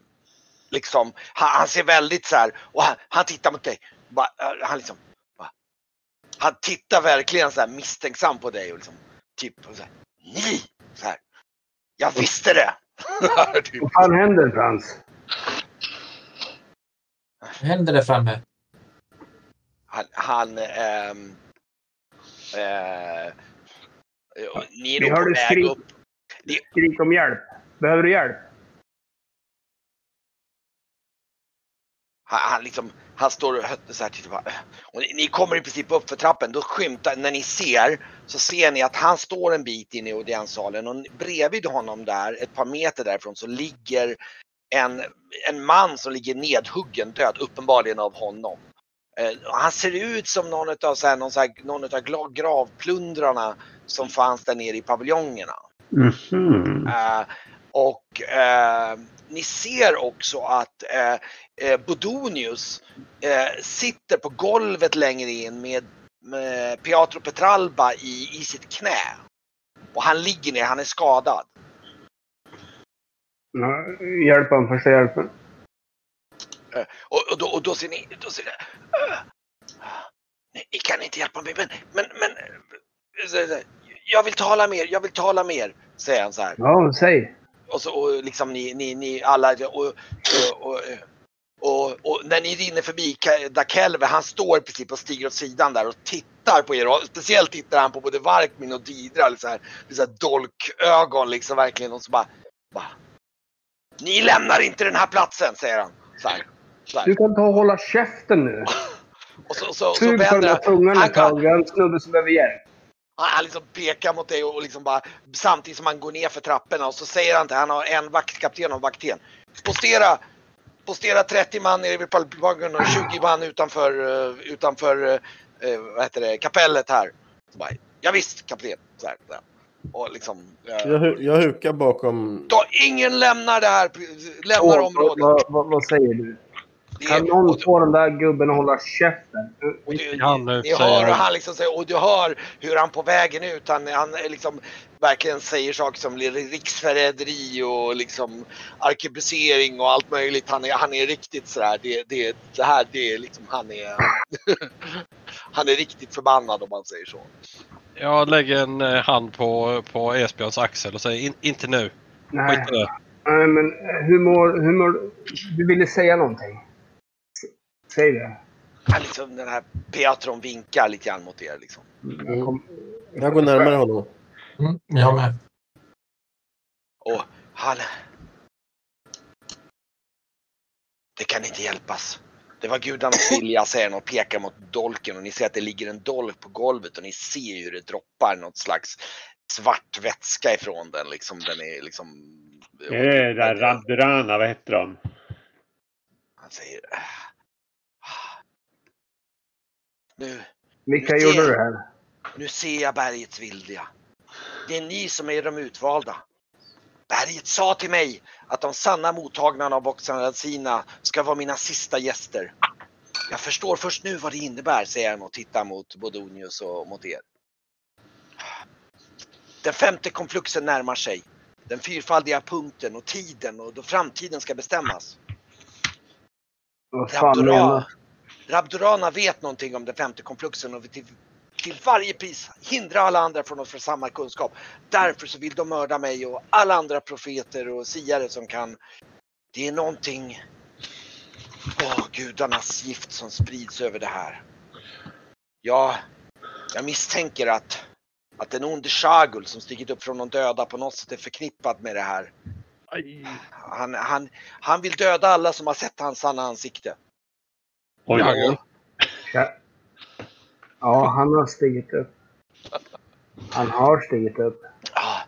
liksom, han, han ser väldigt så här, och han, han tittar mot dig. Bara, eh, han liksom, han tittar verkligen så här misstänksam på dig och liksom typ och så här, Ni! Så här. Jag visste det! Typ. Vad fan händer Frans? Vad händer där framme? han, han eh, och ni är nog på väg skrik. upp. Skrik om hjälp. Behöver du hjälp? Han, han, liksom, han står och så här till bara, och ni, kommer i princip upp för trappen. Då skymtar, när ni ser så ser ni att han står en bit in i audienssalen och bredvid honom där, ett par meter därifrån, så ligger en, en man som ligger nedhuggen död, uppenbarligen av honom. Eh, han ser ut som någon av så här, någon så här, någon gra- gravplundrarna som fanns där nere i paviljongerna. Mhm. Eh, och eh, ni ser också att eh, eh, Bodonius eh, sitter på golvet längre in med, med Pietro Petralba i, i sitt knä. Och han ligger ner, han är skadad. Hjälp honom, första hjälpen. Och, och, då, och då ser ni, då ser ni "Äh, ni, kan inte hjälpa mig men, men, men eh, jag vill tala mer, jag vill tala mer, säger han så här. Ja, säg. Och så och liksom ni, ni, ni alla och, och, och, och, när ni rinner förbi Dakelve, han står i princip och stiger åt sidan där och tittar på er. Och speciellt tittar han på både Varkmin och Didra. Så här, så här dolkögon liksom verkligen. Och så bara, bara. Ni lämnar inte den här platsen, säger han. Så här, så här. Du kan ta och hålla käften nu. Och så, så, så på den vänder där han. tungan Han ett tag. Vi har en snubbe som behöver hjälp. Han, han liksom pekar mot dig och liksom bara samtidigt som han går ner för trapporna och så säger han till han har en vaktkapten och en vakten. Postera, postera 30 man nere vid pallbagen och 20 man utanför, eh, utanför eh, vad heter det, kapellet här. Så bara, ja, visst kapten. Så här, så här. Och liksom, eh, Jag, jag hukar bakom... då, ingen lämnar det här, lämnar Åh, vad, området. vad, vad, vad säger du? Det Kan någon få den där gubben att hålla käften? Och du, Han nu, ni hör hur han. liksom säger, och du hör hur han på vägen ut, han, han liksom verkligen säger saker som riksförräderi och liksom arkebusering och allt möjligt. Han är, han är riktigt sådär, det, det, det här, det är liksom, han är, han är riktigt förbannad om man säger så. Jag lägger en eh, hand på, på Esbjörns axel och säger in, inte nu. Nej, Skit i det. nej men hur mår, hur mår... Du ville säga någonting. Säg det. Han liksom, den här Piatron vinkar lite grann mot er liksom. Jag kom, Jag går närmare honom. Mm, jag med. Och han... Det kan inte hjälpas. Det var gudarnas vilja säger han och pekar mot dolken och ni ser att det ligger en dolk på golvet och ni ser hur det droppar något slags svart vätska ifrån den. Liksom, den är liksom... Det är det där Rabdurana, vad heter de? Han säger... "Ah, Nu, vilka Det- gjorde det här? nu ser jag bergets vilja. Det är ni som är de utvalda. Berget sa till mig att de sanna mottagarna av Voxanrazina ska vara mina sista gäster. Jag förstår först nu vad det innebär, säger han och tittar mot Bodonius och mot er. Den femte konfluxen närmar sig. Den fyrfaldiga punkten och tiden och då framtiden ska bestämmas. Vad fan menar Rabdurana, vet någonting om den femte konfluxen och till, till varje pris hindra alla andra från att få samma kunskap. Därför så vill de mörda mig och alla andra profeter och siare som kan. Det är någonting, åh gudarnas gift som sprids över det här. Ja, jag misstänker att, att den onde Shagul som stigit upp från de döda på något sätt är förknippad med det här. Han, han, han vill döda alla som har sett hans sanna ansikte. Oj, oj. Ja. ja, han har stigit upp. Han har stigit upp. Ja,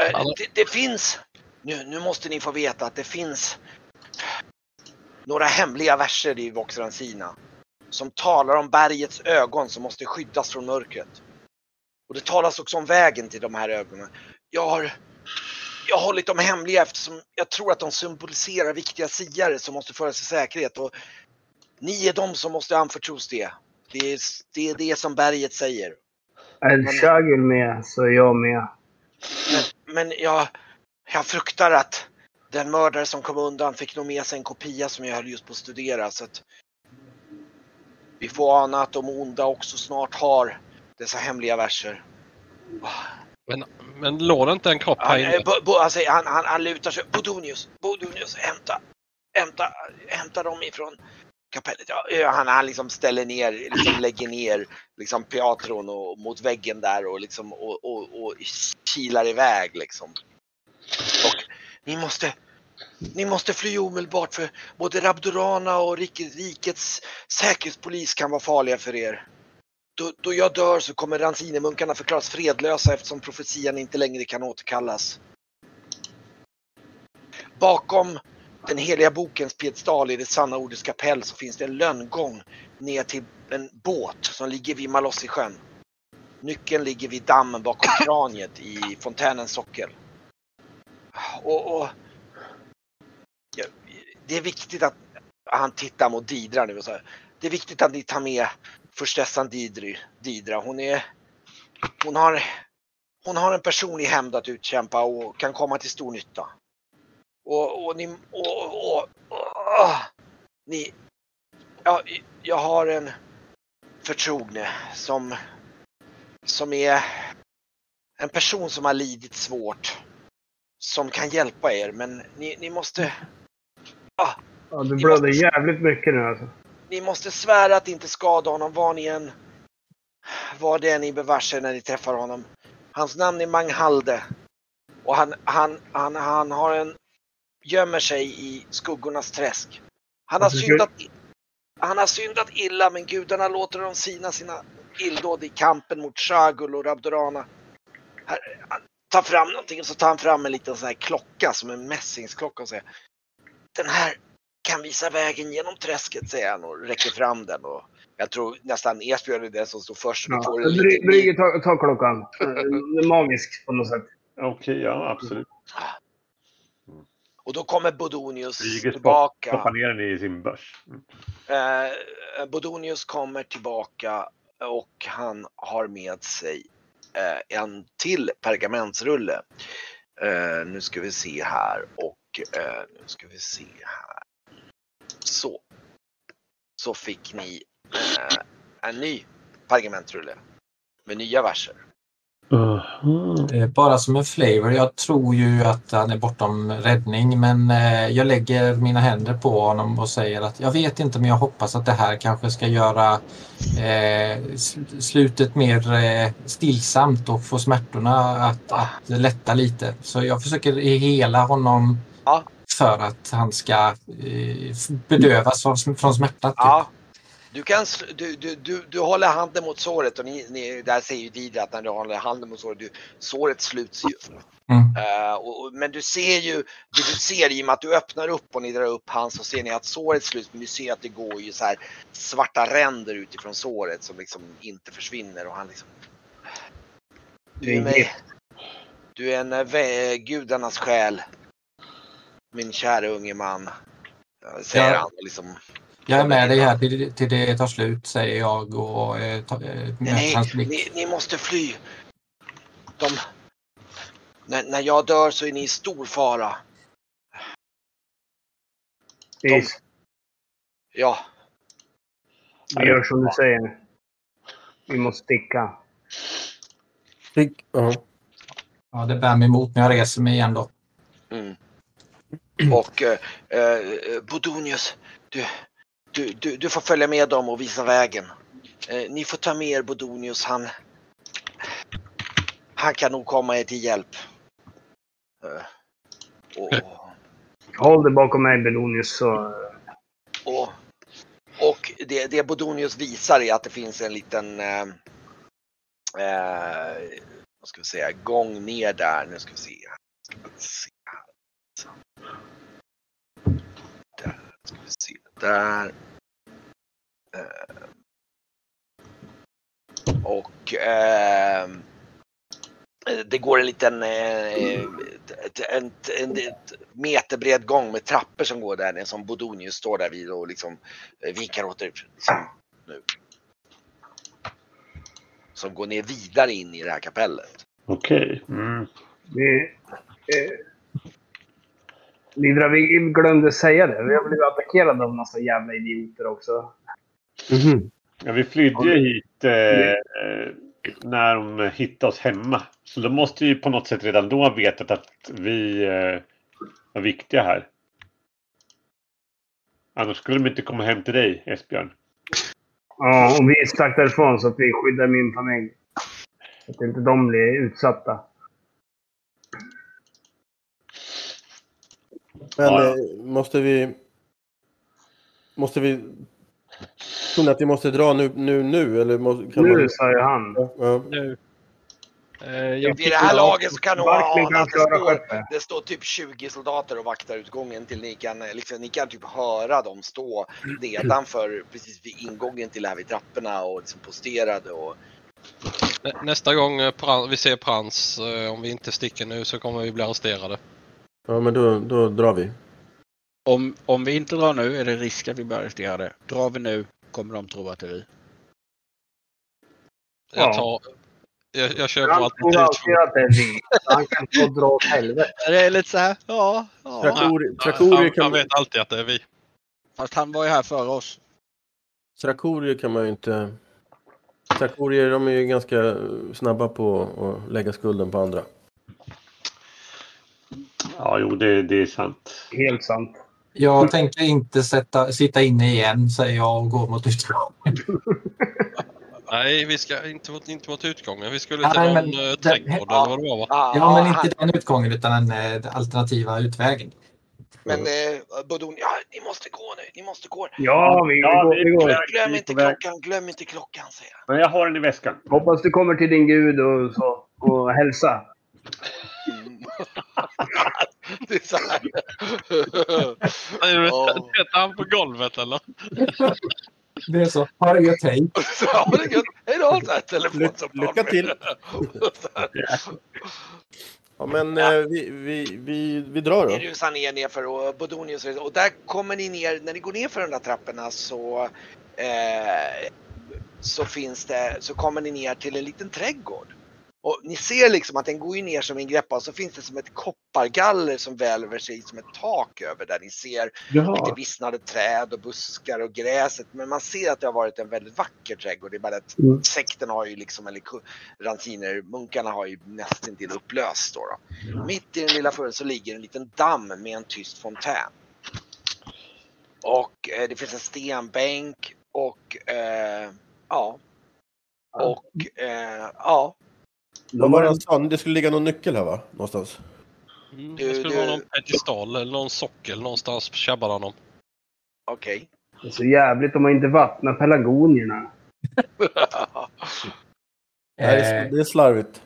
eh, Alla- det, det finns, nu, nu måste ni få veta att det finns några hemliga verser i Voxransina som talar om bergets ögon som måste skyddas från mörkret. Och det talas också om vägen till de här ögonen. Jag har, jag har hållit dem hemliga eftersom jag tror att de symboliserar viktiga siare som måste föras i säkerhet. Och ni är de som måste anförtros det. Det är det, är det som berget säger. Är Shagil med så är jag med. Men, men jag, jag fruktar att den mördare som kom undan fick nog med sig en kopia som jag höll just på att studera. Så att Vi får ana att de onda också snart har dessa hemliga verser. Men, men låg inte en kropp här Han, inne? säger, han, han, han lutar sig. Bodonius, Bodonius, hämta, hämta, hämta dem ifrån kapellet. Ja, han, han liksom ställer ner, liksom lägger ner liksom Piatron och, mot väggen där och liksom och, och, och kilar iväg liksom. Och ni måste, ni måste fly omedelbart för både Rabdurana och rikets säkerhetspolis kan vara farliga för er. Då, då jag dör så kommer Ranzinemunkarna förklaras fredlösa eftersom profetian inte längre kan återkallas. Bakom den heliga bokens piedestal i det sanna ordets kapell så finns det en lönngång ner till en båt som ligger vid Malossi-sjön. Nyckeln ligger vid dammen bakom kraniet i fontänens sockel. Och, och ja, det är viktigt att han tittar mot Didra nu och så här. Det är viktigt att ni tar med förstessan Didri, Didra. Hon är hon har hon har en personlig hämnd att utkämpa och kan komma till stor nytta. Och, och ni och, och, och, och ni ja, jag har en förtrogne som som är en person som har lidit svårt som kan hjälpa er men ni, ni måste Ja, du blöder jävligt mycket nu alltså. ni måste svära att inte skada honom var ni än var det än ni bevarsar när ni träffar honom. Hans namn är Manghalde. Och han, han, han, han har en gömmer sig i skuggornas träsk. Han har Alltså, syndat han har syndat illa men gudarna låter dem sina sina illdåd i kampen mot Shagul och Rabdorana. Här, han tar fram någonting och så tar han fram en liten sån här klocka som en mässingsklocka och säger Den här kan visa vägen genom träsket säger han och räcker fram den. Och jag tror nästan Esbjörn är den som står först. Ja. Brygge, ta, ta klockan. Det är magiskt på något sätt. Okej, ja absolut. Och då kommer Bodonius stopp- tillbaka. stoppar ner den i sin börs. Mm. Eh, Bodonius kommer tillbaka och han har med sig eh, en till pergamentsrulle. Eh, nu ska vi se här och eh, nu ska vi se här. Så. Så fick ni eh, en ny pergamentrulle med nya verser. Eh, Bara som en flavor. Jag tror ju att han är bortom räddning men eh, jag lägger mina händer på honom och säger att jag vet inte men jag hoppas att det här kanske ska göra eh, sl- slutet mer eh, stillsamt och få smärtorna att, att lätta lite. Så jag försöker hela honom Ja. för att han ska eh, bedövas av, från smärta. Typ. Ja. Du, kan, du, du, du, du håller handen mot såret och ni, ni, där säger ju Didra att när du håller handen mot såret, du, såret sluts ju. Mm. Eh, och, och, men du ser ju, det du ser i och med att du öppnar upp och ni drar upp hans så ser ni att såret sluts men du ser att det går ju så här svarta ränder utifrån såret som liksom inte försvinner och han liksom Du är mig. Du är en vä- gudarnas själ. Min kära unge man. Säger Ja. han och liksom Jag är med dig här till, till det tar slut säger jag och eh, ta, eh, Nej, hans blick. ni, ni måste fly. De... När, när jag dör så är ni i stor fara. Vis, Ja, vi gör som du säger. Vi måste sticka. Fick, ja. Ja, det bär mig emot men jag reser mig igen då. Mm. Och eh, eh, Bodonius, du, du, du, du får följa med dem och visa vägen. Eh, ni får ta med er Bodonius, han, han kan nog komma er till hjälp. Eh, och, Håll dig bakom mig Belonius så... och, och det, det Bodonius visar är att det finns en liten eh, eh, vad ska vi säga, gång ner där. Nu ska vi se. Ska vi se här. Så. Där ska vi se. Där. Eh, och eh, det går en liten eh, en, en, en meterbred gång med trappor som går där som Bodonius står där vid och liksom eh, vinkar åt er. Liksom, nu. Som går ner vidare in i det här kapellet. Okej. Mm. Vi... Eh, Lidra, vi glömde säga det. Vi har blivit attackerade av massa jävla idioter också. Mhm. Ja, vi flydde ju hit eh, när de hittade oss hemma. Så de måste ju på något sätt redan då ha vetat att vi eh, var viktiga här. Annars skulle de inte komma hem till dig, Esbjörn. Ja, och vi stack därifrån så att vi skyddar min familj. Så att inte de blir utsatta. Men Ja, ja. eh, måste vi... Måste vi... Tror ni att vi måste dra nu, nu, nu? Eller må- kan Nu man... ju han. Ja. Nu. Eh, jag Vid det här laget så kan nog ana att det står, det står typ 20 soldater och vaktar utgången till ni kan, eh, liksom, ni kan typ höra dem stå nedanför precis vid ingången till här vid trapporna och liksom posterade och Nä, nästa gång vi ser Prans, om vi inte sticker nu så kommer vi bli arresterade. Ja, men då, då drar vi. Om, om vi inte drar nu är det risk att vi blir arresterade. Drar vi nu kommer de tro att det är vi. Jag Ja. tar... Jag, jag kör på Han tror alltid att det är vi. Han kan få dra åt helvete. Det är lite så här, ja. ja. Traktorier, två. traktorier, Han, han kan, vet alltid att det är vi. Fast han var ju här före oss. traktorier kan man ju inte... Traktorier de är ju ganska snabba på att lägga skulden på andra. Ja, jo, det, det är sant. Helt sant. Jag tänker inte sätta, sitta inne igen, säger jag och går mot utgången. Nej, vi ska inte mot, inte mot utgången. Vi skulle Nej, till någon men eh, trädgård ja. eller vad det var va? Ja, men han- inte den utgången utan den eh, alternativa utvägen. Men eh, Bodon, ja ni måste gå nu, ni måste gå. Ja, vi Ja, går. vi går. Glöm är inte klockan, glöm inte klockan säger han. Men jag har den i väskan. Hoppas du kommer till din gud och, så, och hälsa. Det är så här. Ja. Sätter han på golvet eller? Det är så. Ha det gött, hej. Ja, men det gött. Hej då! Så här, telefon Ly- som lycka till. Ja, men eh, vi, vi, vi, vi drar Ni då. rusar ner nerför och Bodonius och där kommer ni ner, när ni går ner för de där trapporna så eh, så finns det, så kommer ni ner till en liten trädgård. Och ni ser liksom att den går ju ner som en greppa och så finns det som ett koppargaller som välver sig som ett tak över där ni ser lite Jaha. vissnade träd och buskar och gräset. Men man ser att det har varit en väldigt vacker trädgård. Det är bara att Mm. sekten har ju liksom, eller ku- ranciner, munkarna har ju nästan till upplöst då. då. Mitt i den lilla fören så ligger en liten damm med en tyst fontän. Och eh, det finns en stenbänk och eh, ja. Och eh, ja. Vad var det han sa? Det skulle ligga någon nyckel här va? Någonstans. Mm, det skulle du- vara någon pedestal eller någon sockel någonstans tjabbade han om. Okej. Det är så jävligt om man inte vattnar pelargonierna. Nej, det är- Eh, det är slarvigt.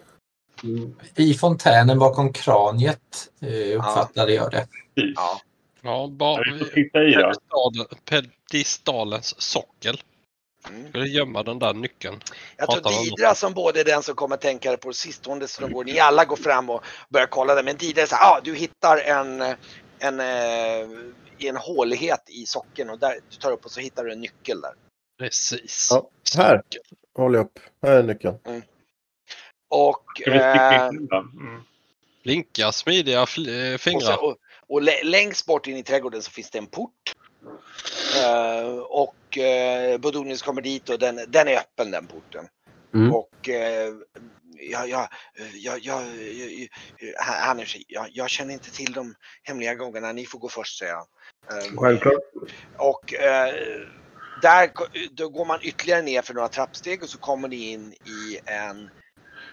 Mm. I fontänen bakom kraniet eh, uppfattade jag det. ja. Ja, bara Ja, pedestalens sockel. Mm. Skulle gömma den där nyckeln. Jag tror Didra som både är den som kommer tänka på sistående så de går, ni alla går fram och börjar kolla det. Men Didra här, ah, du hittar en, en, eh, en hålighet i socken och där, du tar upp och så hittar du en nyckel där. Precis. Ja, här. Håller jag upp. Här är nyckeln. Och, Ska vi sticka eh, den? Mm. Linka smidiga eh, och, fingrar. så, och, och lä- längst bort in i trädgården så finns det en port. Eh, och eh, Bodonius kommer dit och den, den är öppen den porten. Mm. Och eh, jag, jag, jag, jag, jag, han är jag, jag känner inte till de hemliga gångerna, ni får gå först säger han. Eh, Självklart. Och eh, där då går man ytterligare ner för några trappsteg och så kommer ni in i en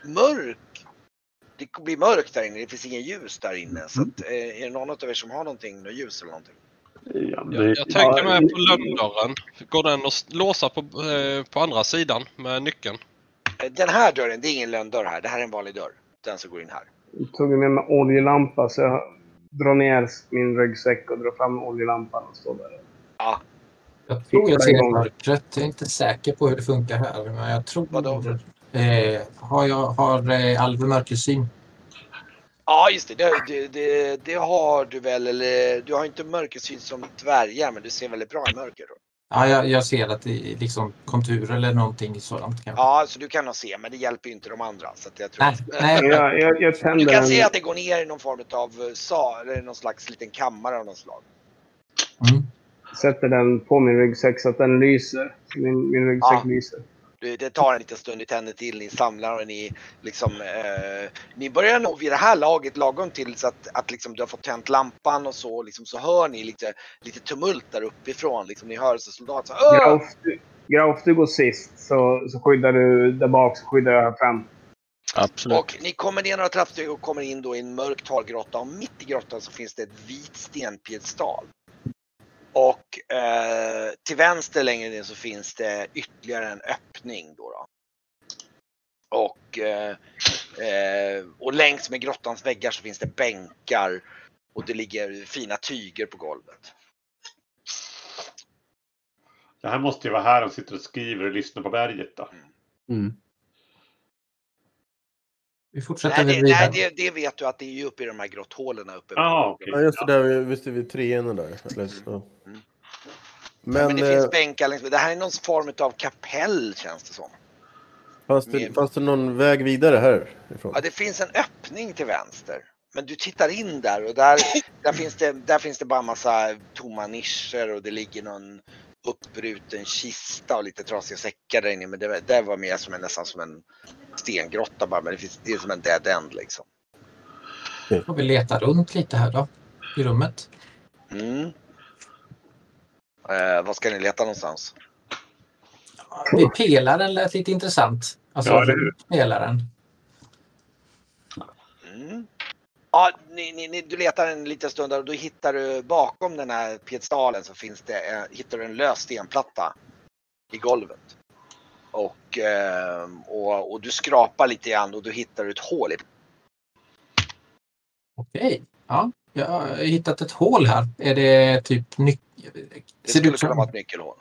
mörk det blir mörkt där inne, det finns ingen ljus där inne. Så att, eh, är det någon av er som har någonting, något ljus eller någonting? Ja, men Jag, det, jag tänker mig på lönndörren. Går den att låsa på, eh, på andra sidan med nyckeln? Den här dörren, det är ingen lönndörr här, det här är en vanlig dörr. Den som går in här. Jag tog med mig oljelampa så jag drar ner min ryggsäck och drar fram oljelampan och står där. Ja, Jag tycker jag Tror ser jag. mörkret. Jag är inte säker på hur det funkar här, men jag tror... Vadå? Eh, har jag har eh, Alve mörkersyn? Ja just det, det, det, det, det har du väl, eller du har inte mörkersyn som dvärgar men du ser väldigt bra i mörker. Då. Ja, jag, jag ser att det är liksom konturer eller någonting sådant. Kanske. Ja, så du kan nog se, men det hjälper ju inte de andra. Så att jag tror Nej, nej, Jag, jag, jag Du kan en... se att det går ner i någon form av sal, eller någon slags liten kammare av något slag. Mm. sätter den på min ryggsäck så att den lyser. Min, min ryggsäck Ja. lyser. Du, Det tar en liten stund, ni tänder till, ni samlar och ni liksom... Eh, ni börjar nog vid det här laget lagom till så att, att liksom, du har fått tänt lampan och så, liksom, så hör ni lite, lite tumult där uppifrån. Liksom, ni hör så soldater så! Grauf, du- Grauf, du går sist så, så skyddar du där bak så skyddar jag här fram. Absolut. Och ni kommer ner några trappsteg och kommer in då i en mörk talgrotta och mitt i grottan så finns det ett vit stenpiedestal. Och eh, till vänster längre ner så finns det ytterligare en öppning då. då. Och, eh, eh, och längs med grottans väggar så finns det bänkar och det ligger fina tyger på golvet. Det här måste ju vara här de sitter och skriver och lyssnar på berget då. Mm. Vi fortsätter Nej, det, nej det, det vet du att det är ju uppe i de här grotthålorna uppe. Ja, okej. Ja, just det. Där, visst är vi trean där. Eller, så. Mm. Men, Men det eh, finns bänkar längs med. Det här är någon form av kapell känns det som. fanns, det, fanns det någon väg vidare härifrån? Ja, det finns en öppning till vänster. Men du tittar in där och där, där, finns, det, där finns det bara massa tomma nischer och det ligger någon uppbruten kista och lite trasiga säckar där inne. Men det, det var mer som en, nästan som en stengrotta bara. Men det, finns, det är som en dead end liksom. Får vi leta runt lite här då, i rummet. Mm. Eh, vad ska ni leta någonstans? Det- Pelaren lät lite intressant. Alltså Ja, hur? pelaren. Mm. Ja, ni, ni, ni, du letar en liten stund där och då hittar du bakom den här piedestalen så finns det, eh, hittar du en lös stenplatta i golvet. Och, eh, och, och du skrapar lite grann och då hittar du ett hål i. Okej. Ja, jag har hittat ett hål här. Är det typ nyc... Det skulle kunna vara ett nyckelhål.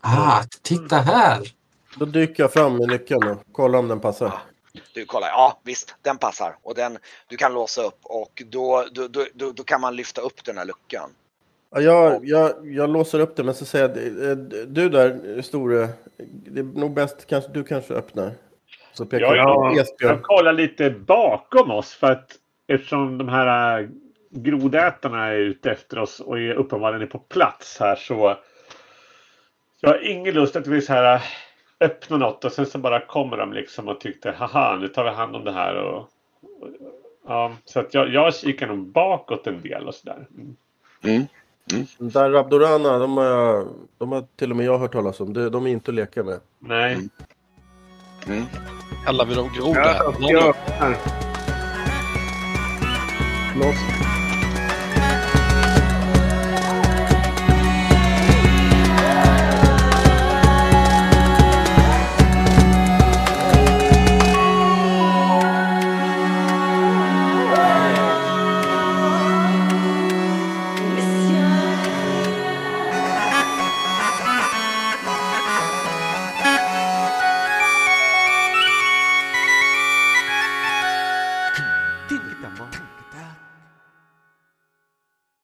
Ah, titta här! Då dyker jag fram med nyckeln och kollar om den passar. Du kollar, ja visst, den passar och den du kan låsa upp och då, då, då, då, då kan man lyfta upp den här luckan. Ja, jag, jag, jag låser upp det men så säger jag, eh, du där store, det är nog bäst kanske du kanske öppnar. Så pekar Ja, jag Esbjörn. Jag kollar lite bakom oss för att eftersom de här äh, grodätarna är ute efter oss och är uppenbarligen är på plats här så jag har ingen lust att vi så här äh, öppna något och sen så bara kommer de liksom och tyckte haha nu tar vi hand om det här och, och ja, så att jag, jag kikar nog bakåt en del och sådär. Mm. Där Rabdorana, de har, de har till och med jag hört talas om. De, de är inte att leka med. Nej. Mm. Kallar vi dem Ja, grodätarna jag öppnar. Loss.